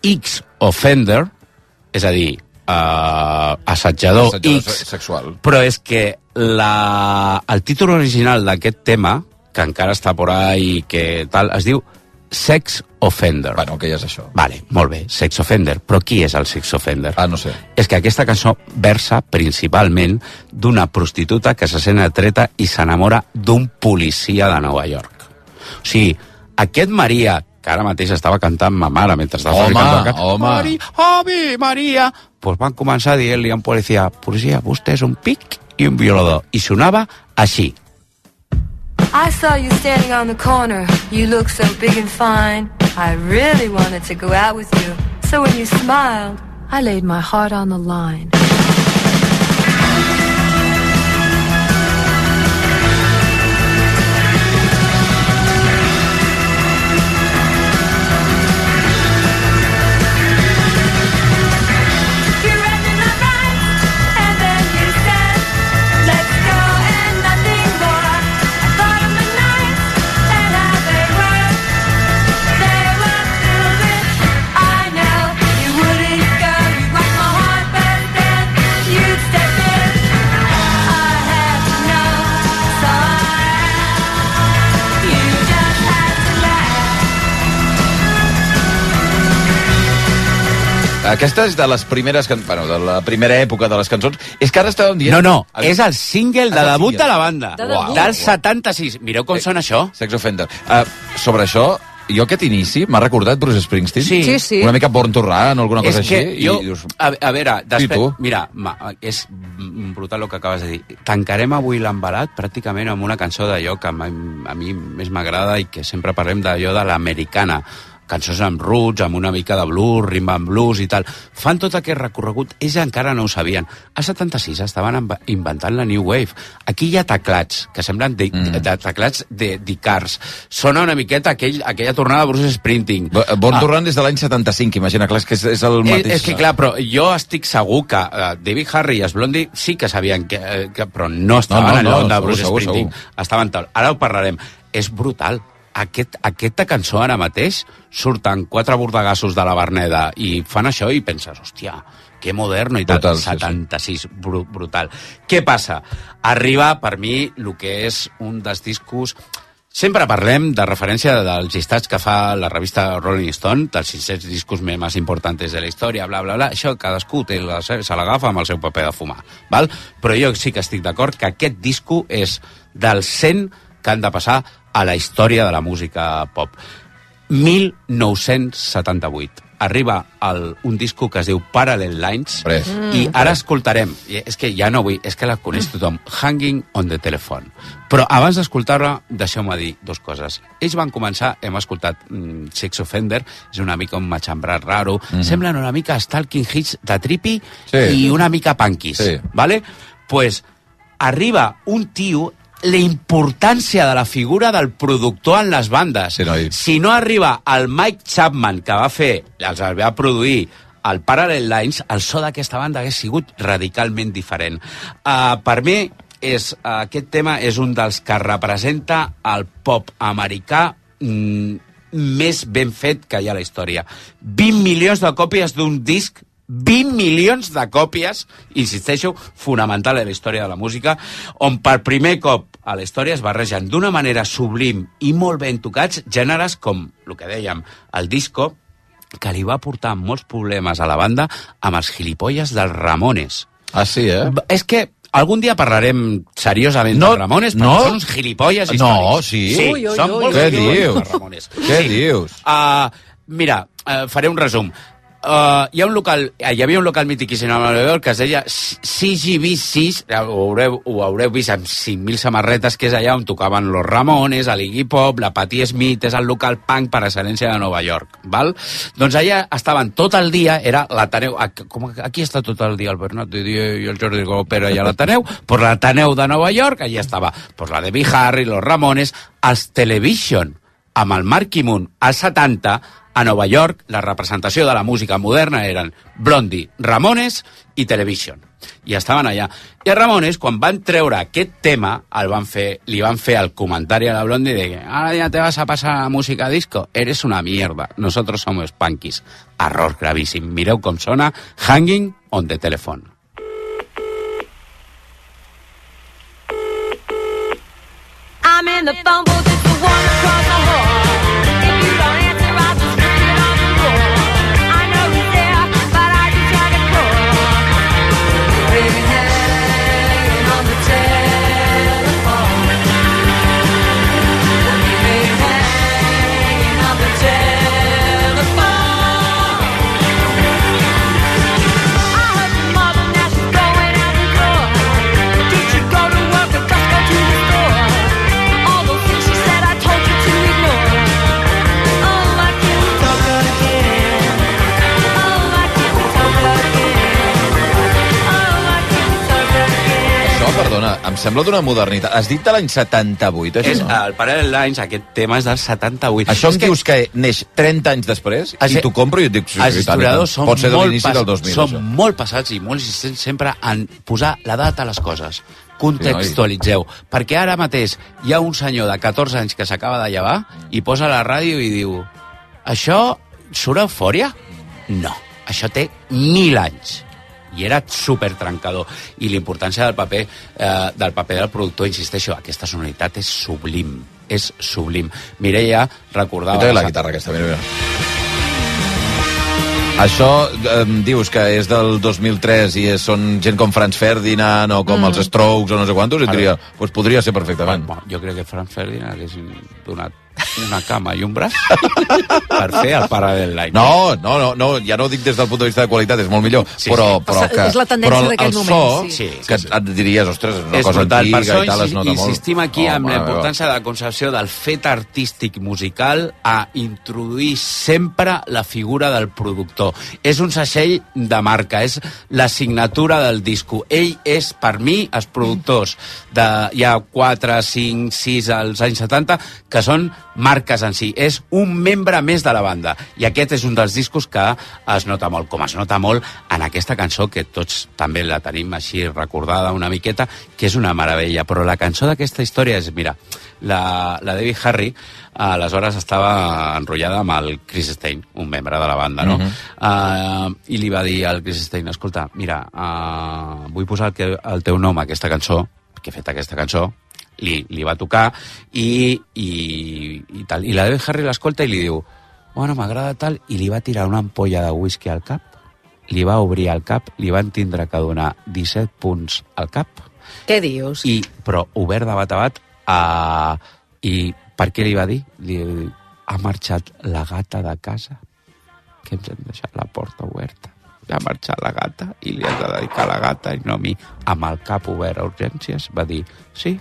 X Offender, és a dir, uh, assetjador,
Assetjador
X,
se- sexual.
però és que la, el títol original d'aquest tema, que encara està por ahí, que tal, es diu Sex Offender.
Bueno, què és això?
Vale, molt bé, Sex Offender. Però qui és el Sex Offender?
Ah, no sé.
És que aquesta cançó versa principalment d'una prostituta que se sent atreta i s'enamora d'un policia de Nova York. O sigui, aquest Maria, que ara mateix estava cantant ma mare mentre estava
Home,
fabricant el
home.
Mari, Ave Maria, pues van començar a dir-li a un policia, policia, vostè és un pic i un violador. I sonava així.
I saw you standing on the corner. You look so big and fine. I really wanted to go out with you. So when you smiled, I laid my heart on the line.
Aquesta és de les primeres... Can... Bueno, de la primera època de les cançons. És que ara estàvem dient...
No, no, és el single de
el
debut
single.
de la banda.
De debut.
Del
Uau.
76. Mireu com sona això.
Sex Offender. Uh, sobre això, jo aquest inici m'ha recordat Bruce Springsteen.
Sí. Sí, sí.
Una mica Born to Run o alguna cosa
és que
així.
jo,
I dius,
a, a veure, després,
tu?
mira, ma, és brutal el que acabes de dir. Tancarem avui l'embalat pràcticament amb una cançó d'allò que a mi, a mi més m'agrada i que sempre parlem d'allò de l'americana cançons amb roots, amb una mica de blues, rhythm and blues i tal. Fan tot aquest recorregut, ells encara no ho sabien. A 76 estaven amb- inventant la New Wave. Aquí hi ha teclats, que semblen de, mm. de teclats de d'Icars. Sona una miqueta aquell, aquella tornada de Bruce Springsteen.
Born to
Ah.
Run des de l'any 75, imagina, clar, és que és, és el
Eh,
mateix.
és que clar, però jo estic segur que uh, David Harry i els Blondie sí que sabien que, eh, que però no estaven
No, no,
en
no,
l'onda de
segur,
Bruce
segur,
Springsteen. Estaven tal. Ara ho parlarem. És brutal. Aquest, aquesta cançó ara mateix surten quatre bordegassos de la Verneda i fan això i penses, hòstia, que moderno i tal.
Brutal, sí, sí.
76, bru brutal. Què passa? Arriba, per mi, el que és un dels discos Sempre parlem de referència dels llistats que fa la revista Rolling Stone, dels 600 discos més importants de la història, bla, bla, bla. Això cadascú té la, se l'agafa amb el seu paper de fumar. Val? Però jo sí que estic d'acord que aquest disco és dels 100 que han de passar a la història de la música pop. 1978 arriba el, un disco que es diu Parallel Lines
Pres.
i ara escoltarem, és que ja no vull, és que la coneix tothom, Hanging on the Telephone. Però abans d'escoltar-la, deixeu-me dir dues coses. Ells van començar, hem escoltat mm, Sex Offender, és una mica un matxembrat raro,
Mhm.
semblen una mica Stalking Hits de Trippy
Sí.
i una mica punkis,
Sí.
¿vale? Pues arriba un tio la importància de la figura del productor en les bandes.
Sí, noi.
Si no arriba el Mike Chapman, que va fer, els va produir el Parallel Lines, el so d'aquesta banda hagués sigut radicalment diferent. Uh, per mi, és, uh, aquest tema és un dels que representa el pop americà mm, més ben fet que hi ha a la història. 20 milions de còpies d'un disc 20 milions de còpies, insisteixo, fonamental en la història de la música, on per primer cop a la història es barregen d'una manera sublim i molt ben tocats gèneres com, el que dèiem, el disco, que li va portar molts problemes a la banda amb els gilipolles dels Ramones.
Ah, sí, eh?
És que algun dia parlarem seriosament
No,
dels Ramones, perquè
no.
són uns gilipolles
No,
històrics.
sí?
Sí,
Ui, ui,
són
ui,
molt
Què
gilipolles,
dius?
els Ramones.
Què dius?
Uh, mira, uh, faré un resum. Uh, hi ha un local, uh, hi havia un local mitiquíssim a Nova York que es deia CGV6, ho haureu, ho haureu vist amb 5.000 samarretes, que és allà on tocaven los Ramones, el Iggy Pop, la Patti Smith, és el local punk per excel·lència de Nova York, val? Doncs allà estaven tot el dia, era l'Ateneu, com aquí està tot el dia el Bernat i el Jordi Gopera a l'Ateneu, pues l'Ateneu de Nova York, allà estava pues la Debbie Harry, los Ramones, els Television, amb el Marky Moon als 70, a Nova York, la representació de la música moderna eren Blondie, Ramones i Television. I estaven allà. I a Ramones, quan van treure aquest tema, el van fer, li van fer el comentari a la Blondie de que ahora ya te vas a pasar a música disco. Eres una mierda. Nosotros somos punkies. Error gravíssim. Mireu com sona Hanging on the Telephone.
I'm in the phone booth,
perdona, em sembla d'una modernitat. Has dit de l'any 78, això?
És, el Parallel Lines, aquest tema és del 78.
Això em dius que neix 30 anys després i t'ho compro i et dic... Sí,
els
sí,
historiadors són,
Pot ser de
molt,
l'inici del 2000.
són
això.
molt passats i molt insistents sempre en posar la data a les coses. Contextualitzeu. perquè ara mateix hi ha un senyor de 14 anys que s'acaba de llevar i posa la ràdio i diu això surt eufòria? No. Això té mil anys i era super trencador i l'importància del paper eh, del paper del productor, insisteixo, aquesta sonoritat és sublim, és sublim. Mireia recordava...
I té la guitarra aquesta, mira, mira. Això eh, dius que és del 2003 i és, són gent com Franz Ferdinand o com
Mm.
els Strokes o no sé quantos, et
Ara.
diria, pues podria ser perfectament.
Bueno, jo crec que Franz Ferdinand hagués donat una cama i un braç per fer el Parallel Line.
No, no, no, no, ja no ho dic des del punt de vista de qualitat, és molt millor,
Sí,
però,
sí.
però
És-
que...
és la tendència
però el,
moment,
so,
sí.
que et diries, ostres, és una
és
cosa
brutal.
antiga
Per això
i tal, es nota molt.
insistim aquí amb la
Home,
importància de la concepció del fet artístic musical a introduir sempre la figura del productor. És un segell de marca, és la signatura del disco. Ell és, per mi, els productors de hi ha 4, 5, 6 als anys 70 que són marques en si. És un membre més de la banda. I aquest és un dels discos que es nota molt, com es nota molt en aquesta cançó, que tots també la tenim així recordada una miqueta, que és una meravella. Però la cançó d'aquesta història és, mira, la, la Debbie Harry aleshores estava enrotllada amb el Chris Stein, un membre de la banda, no?
Mhm.
uh, I li va dir al Chris Stein, escolta, mira, uh, vull posar el, que, el teu nom a aquesta cançó, que he fet aquesta cançó, li, li va tocar i, i, i tal. I la Debbie Harry l'escolta i li diu bueno, m'agrada tal, i li va tirar una ampolla de whisky al cap, li va obrir el cap, li van tindre que donar 17 punts al cap,
Què dius?
i, però obert de bat a bat, uh, i per què li va dir? Li, ha marxat la gata de casa, que ens hem deixat la porta oberta. Ha marxat la gata i li has de dedicar la gata i no a mi. Amb el cap obert a urgències va dir, sí,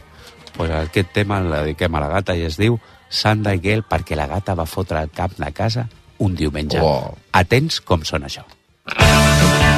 pues aquest tema el dediquem a la gata i es diu Sunday Girl perquè la gata va fotre el cap de casa un diumenge.
Wow.
Atents com sona això.
Like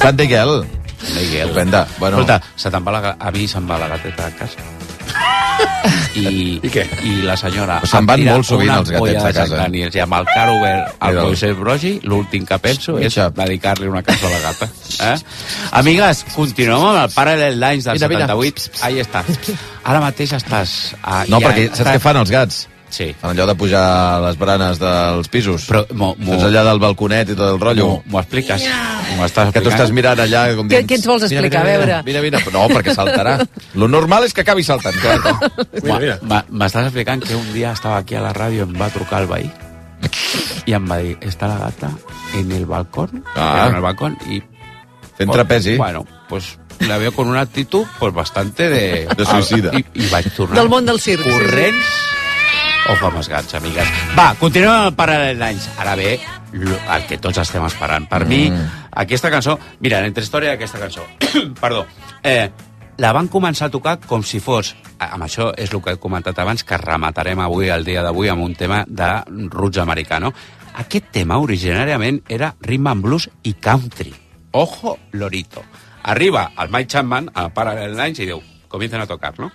Sant Miguel.
Miguel.
Estupenda. Bueno.
Escolta, se te'n va la, a mi se'n va la gateta de casa. I, I què? I la senyora...
Se'n van molt sovint els gatets de casa.
Jack Daniels I amb el car obert al. Moisés Brogi, l'últim que penso és dedicar-li una cançó a la gata. Eh? Amigues, continuem amb el Parallel Lines del
Mira, mira.
78. Ahí està. Ara mateix estàs... A,
No,
ja
perquè saps què fan els gats?
Sí.
Fan allò de pujar a les baranes dels pisos.
Però, mo, mo,
Saps allà del balconet i tot el rotllo.
M'ho- expliques? M'ho estàs
Que tu
explicant?
estàs mirant allà com
Què-
dient,
què ens vols
"Mira,
explicar?
Mira,
A
mira,
veure."
mira, mira, mira. No, perquè saltarà. Lo normal és que acabi saltant. Clar.
Mira, mira. M'estàs explicant que un dia estava aquí a la ràdio i em va trucar el veí i em va dir, està la gata en el balcón,
Ah.
en el balcón y...
Fent trapezi.
Bueno, pues la veo con una actitud pues bastante de...
De suïcida.
I, i vaig tornar.
Del món del circ.
Corrents o fa més gats, amigues. Va, continuem amb el Paral·lel Lines. Ara ve el que tots estem esperant. Per mm. mi, aquesta cançó... Mira, entre història d'aquesta cançó... Perdó. Eh, la van començar a tocar com si fos... Amb això és el que he comentat abans, que rematarem avui, el dia d'avui, amb un tema de roots americano. Aquest tema originàriament era rhythm and blues i country. Ojo, lorito. Arriba el Mike Chapman a Parallel Lines i diu, comiencen a tocar, no?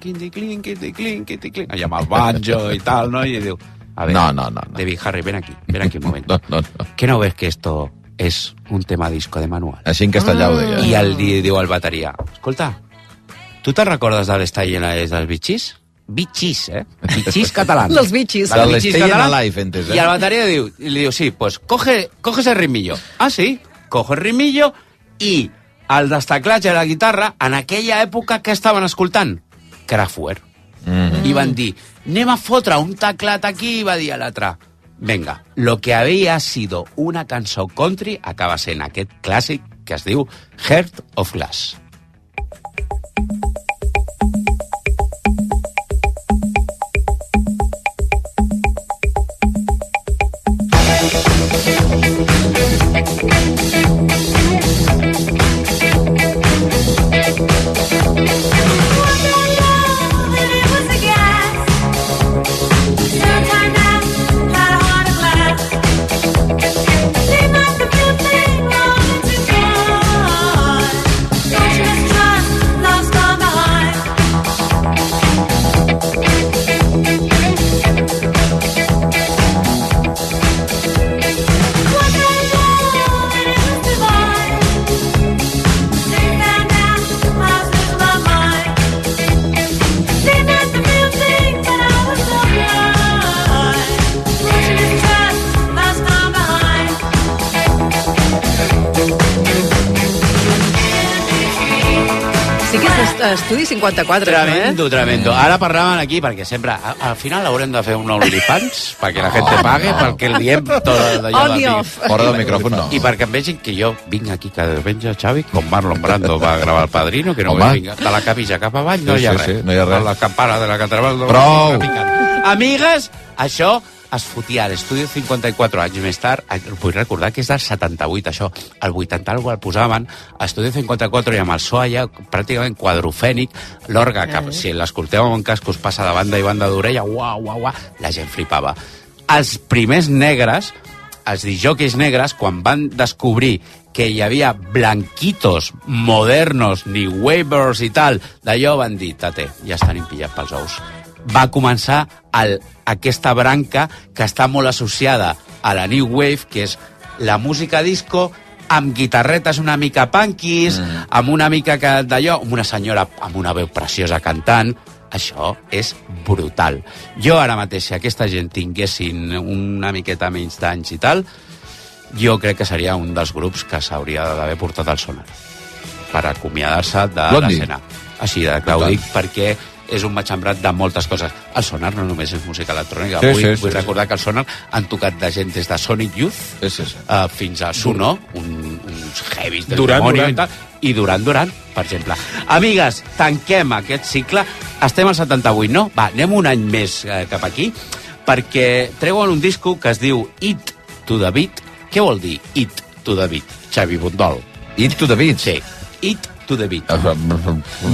Quinti clink, quinti clink, quinti clink. Allà amb el banjo i tal, no? I diu, a ver,
No, no, no, no.
David Harry, ven aquí, ven aquí un momento.
No, no, no.
¿Qué no ves que esto es un tema disco de manual?
Així en castellà ho deia.
I el di, diu el bateria, escolta, tu te'n recordes de l'Estall dels bitxis? Bitxis, eh? Bitxis catalans.
Dels bitxis.
De
bitxis catalans.
Alive, entes, eh?
Y al batería diu, y le digo, sí, pues coge, coge ese ritmillo. Ah, sí, cojo el ritmillo i el destaclatge de la guitarra, en aquella època que estaven escoltant? Kraftwerk.
Mm.
I van dir, anem a fotre un teclat aquí, i va dir a l'altre, venga, lo que había sido una cançó country acaba sent aquest clàssic que es diu Heart of Glass.
Sí que és est- estudi 54,
Tremendo,
eh?
tremendo. Ara parlàvem aquí, perquè sempre, a- al final haurem de fer un OnlyFans, perquè la gent pague, perquè el diem tot d'allò de.
Fora del micròfon, no.
I perquè em vegin que jo vinc aquí cada diumenge, Xavi, com Marlon Brando va gravar el Padrino, que no
Home.
vinc de la capilla cap avall, no
Sí,
hi ha
sí,
res.
sí, no hi ha res.
A la campana de la catedral... no-
Prou.
no. Amigues, això es fotia a l'estudi 54 anys més tard, vull recordar que és del 78 això, el 80 algo el posaven a estudi 54 i amb el so allà pràcticament quadrofènic l'orga que si l'escolteu amb cascos passa de banda i banda d'orella, uau, uau, uau la gent flipava. Els primers negres els disjòqueis negres, quan van descobrir que hi havia blanquitos modernos, ni waivers i tal, d'allò van dir, tate, ja estan impillats pels ous. Va començar el, aquesta branca que està molt associada a la New Wave, que és la música disco amb guitarretes una mica punkies, mm. amb una mica que d'allò, amb una senyora amb una veu preciosa cantant, això és brutal. Jo ara mateix, si aquesta gent tinguessin una miqueta menys d'anys i tal, jo crec que seria un dels grups que s'hauria d'haver portat al sonar per acomiadar-se de l'escena. Així de dic perquè és un matxembrat de moltes coses. El Sonar no només és música electrònica.
Sí,
vull,
sí, sí,
vull
sí.
recordar que el Sonar han tocat de gent des de Sonic Youth
Sí, sí, sí.
uh, fins a Suno, un, uns heavies del
Duran
dimoni
Duran.
i tal, i Duran Duran, per exemple. Amigues, tanquem aquest cicle. Estem al 78, no? Va, anem un any més eh, cap aquí, perquè treuen un disco que es diu It to the Beat. Què vol dir It to the Beat, Xavi Bundol?
It to the beat?
Sí, It to the Beat.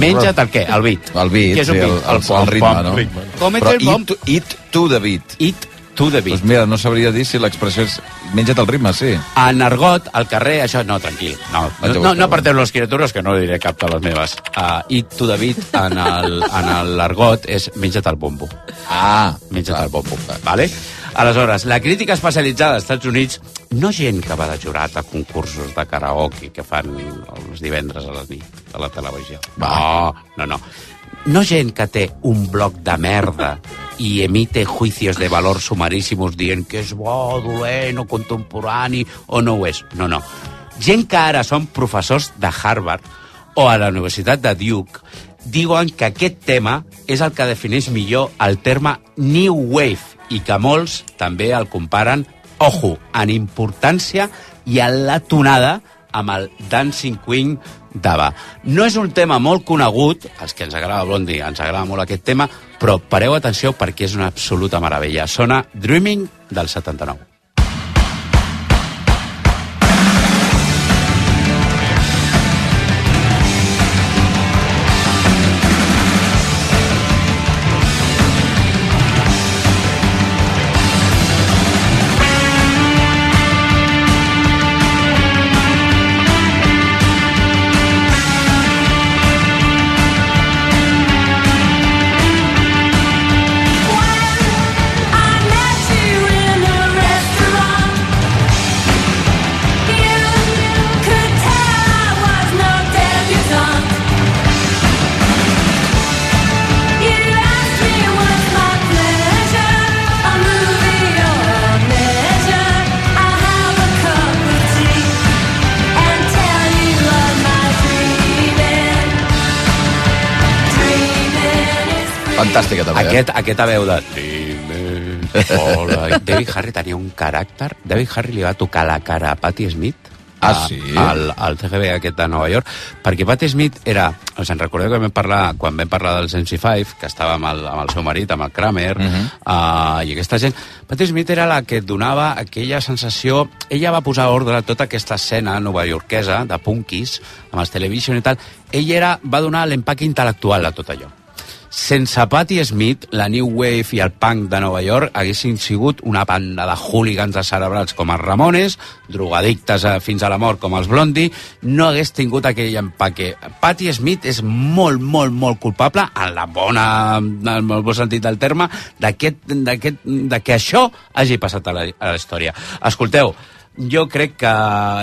Menja't el què? El beat.
El beat,
Què és un
sí, el,
beat?
el, el, el ritme, no?
Com
Però
el bom?
it, to, it to the beat.
It the beat.
Doncs mira, no sabria dir si l'expressió és menja't el ritme, sí.
En argot, al carrer, això... No, tranquil. No,
a
no, no, no parteu les criatures, que no diré cap de les meves. Uh, to the beat, en el- en l'argot, és menja't el bombo.
Ah,
menja't el bombo. Vale? Aleshores, la crítica especialitzada als Estats Units, no gent que va de jurat a concursos de karaoke que fan els divendres a les nit a la televisió. No, no, no. No gent que té un bloc de merda i emite juicios de valor sumaríssimos dient que és bo, dolent o contemporani o no ho és. No, no. Gent que ara són professors de Harvard o a la Universitat de Duke diuen que aquest tema és el que defineix millor el terme New Wave i que molts també el comparen, ojo, en importància i en la tonada amb el Dancing Queen d'Ava. No és un tema molt conegut, els que ens agrada Blondie, ens agrada molt aquest tema, però pareu atenció perquè és una absoluta meravella. Sona Dreaming del 79.
Fantàstica, també. eh?
Aquest, aquesta veu de... Hola. David Harry tenia un caràcter... David Harry li va tocar la cara a Patti Smith
Ah, sí?
al, al CGB aquest de Nova York, perquè Patti Smith era... Us en recordeu que vam parlar, quan vam parlar dels MC5, que estava amb el, amb el seu marit, amb el Kramer, uh. -huh. uh, i aquesta gent... Patti Smith era la que et donava aquella sensació... Ella va posar ordre a tota aquesta escena novaiorquesa de punkis, amb els television i tal. Ella era, va donar l'empaque intel·lectual a tot allò. Sense Patti Smith, la New Wave i el punk de Nova York haguessin sigut una banda de hooligans cerebrals com els Ramones, drogadictes eh, fins a la mort com els Blondie, no hagués tingut aquell empaque. Patti Smith és molt, molt, molt culpable, en la bona, en el bon sentit del terme, de que això hagi passat a la, a la història. Escolteu, jo crec que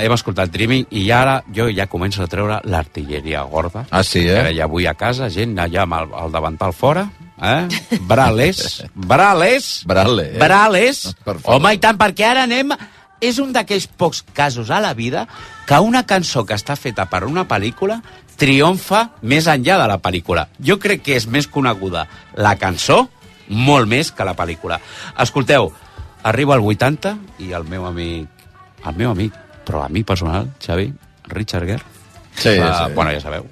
hem escoltat Dreaming i ara jo ja començo a treure l'artilleria gorda.
Ah, sí, eh?
Ara ja vull a casa, gent allà amb el, el davantal fora, eh? Brales, brales,
Brale, eh?
brales.
Favor.
Home, i tant, perquè ara anem... És un d'aquells pocs casos a la vida que una cançó que està feta per una pel·lícula triomfa més enllà de la pel·lícula. Jo crec que és més coneguda la cançó molt més que la pel·lícula. Escolteu, arribo al 80 i el meu amic, el meu amic, però a mi personal, Xavi, Richard Gere,
Sí,
va-
sí.
Bueno, ja sabeu.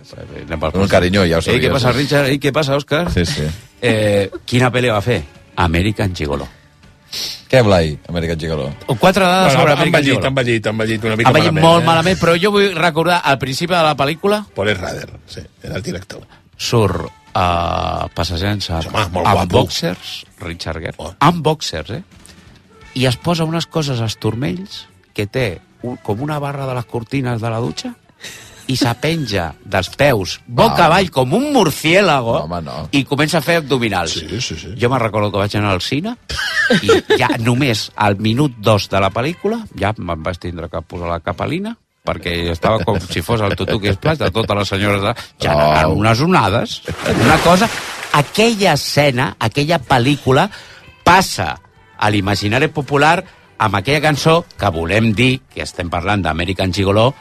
Un carinyo, ja ho
Ei, què passa? Richard? Ei, què passa, Òscar?
Sí, sí.
Eh, quina pel·li va fer? American Gigolo.
Què, Blai, American Gigolo?
O quatre dades sobre
Bueno,
American
envellit,
Gigolo.
envellit, envellit una mica
Ha vellit
malament.
molt
eh?
malament, però jo vull recordar al principi de la pel·lícula
Paul Rader, sí, era el director.
surt uh, passejant
Home, molt
amb
guapo.
boxers, Richard Gere, amb boxers, eh? I es posa unes coses als turmells que té un, com una barra de les cortines de la dutxa i s'apenja dels peus boca
Ah.
avall com un murciélago
Home, no.
i comença a fer abdominals.
Sí, sí, sí.
Jo me'n recordo que vaig anar al cine i ja només al minut dos de la pel·lícula ja me'n vaig tindre que posar la capelina perquè estava com si fos el tutu que és plat de totes les senyores de... generant
Au.
unes onades, una cosa... Aquella escena, aquella pel·lícula, passa a l'imaginari popular amb aquella cançó que volem dir que estem parlant d'American Gigolo,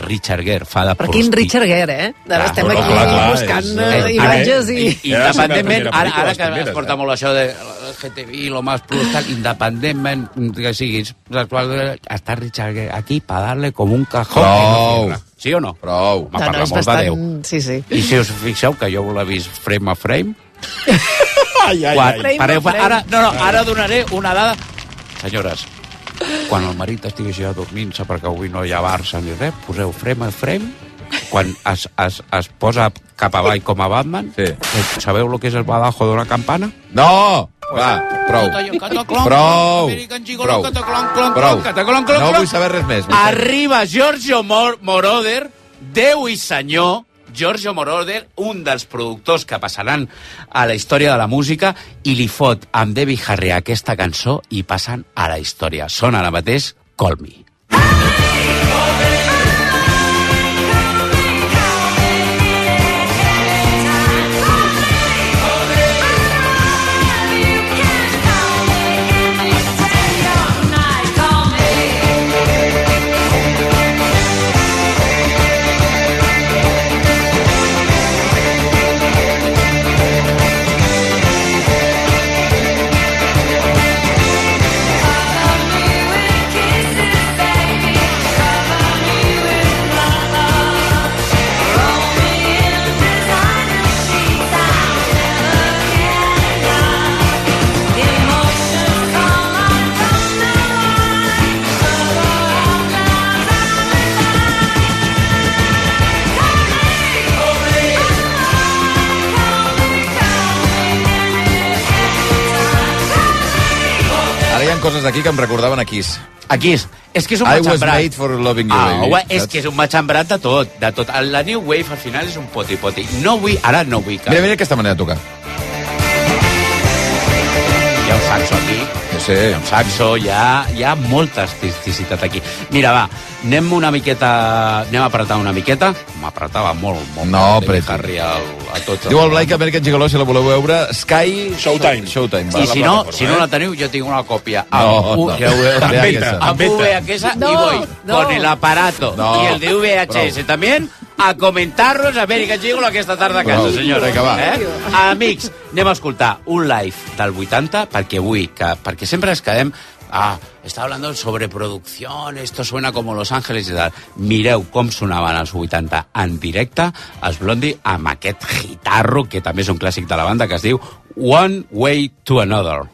Richard Gere fa de
Però quin
prosti-
Richard Gere, eh? Ara estem
clar,
aquí
clar, clar,
buscant
és,
eh,
eh,
imatges i...
i, independentment, ara, ara que es porta
les
molt això de LGTBI, lo más plus, tal, independentment que siguis està Richard Gere aquí per darle com un cajón. no
Prou.
Sí o no?
Prou.
Parla
és
molt de Déu.
bastant... Sí, sí.
I si us fixeu, que jo l'he vist frame a frame,
Ai, ai, ai.
Frame
pareu,
a frame.
ara, no, no, ara donaré una dada. Senyores, quan el marit estigui ja dormint-se perquè avui no hi ha Barça ni res, poseu frame a frame, quan es, es, es posa cap avall com a Batman,
Sí.
sabeu el que és el badajo d'una campana?
No! Va, prou. Prou. Prou. Prou. No vull saber res més.
Arriba Giorgio Mor Moroder, Déu i senyor, Giorgio Moroder, un dels productors que passaran a la història de la música, i li fot amb Debbie Harry aquesta cançó i passen a la història. Són ara mateix Call Me.
D'aquí que em recordaven a Kiss.
Aquí és, és que és un
I was made for loving you,
ah,
baby.
home, és
saps?
que és un matxembrat de tot, de tot. La New Wave al final és un poti-poti. No vull, ara no vull que...
Mira, mira aquesta manera de tocar. Sí.
Un saxo, hi ha, hi ha molta artisticitat aquí. Mira, va, anem una miqueta... Anem a apretar una miqueta. M'apretava molt, molt.
No,
molt
apreti.
David Harry al, a tots.
Diu el Blai que American Gigolo, si la voleu veure, Sky...
Showtime.
Showtime.
I si no, si no la teniu, jo tinc una còpia.
No,
Amb,
no.
ja ho veu-
en
amb. VHS
No,
y voy
no.
con el aparato
No,
y el de VHS también a comentar-nos a Amèrica Gigolo aquesta tarda a casa,
Prou.
senyora.
Vinga, va.
Eh? Amics, anem a escoltar un live del 80 perquè vull que, perquè sempre ens quedem Ah, está hablando sobre producción, esto suena como Los Ángeles i tal. Mireu com sonaven els 80 en directe els Blondie amb aquest gitarro, que també és un clàssic de la banda, que es diu One Way to Another.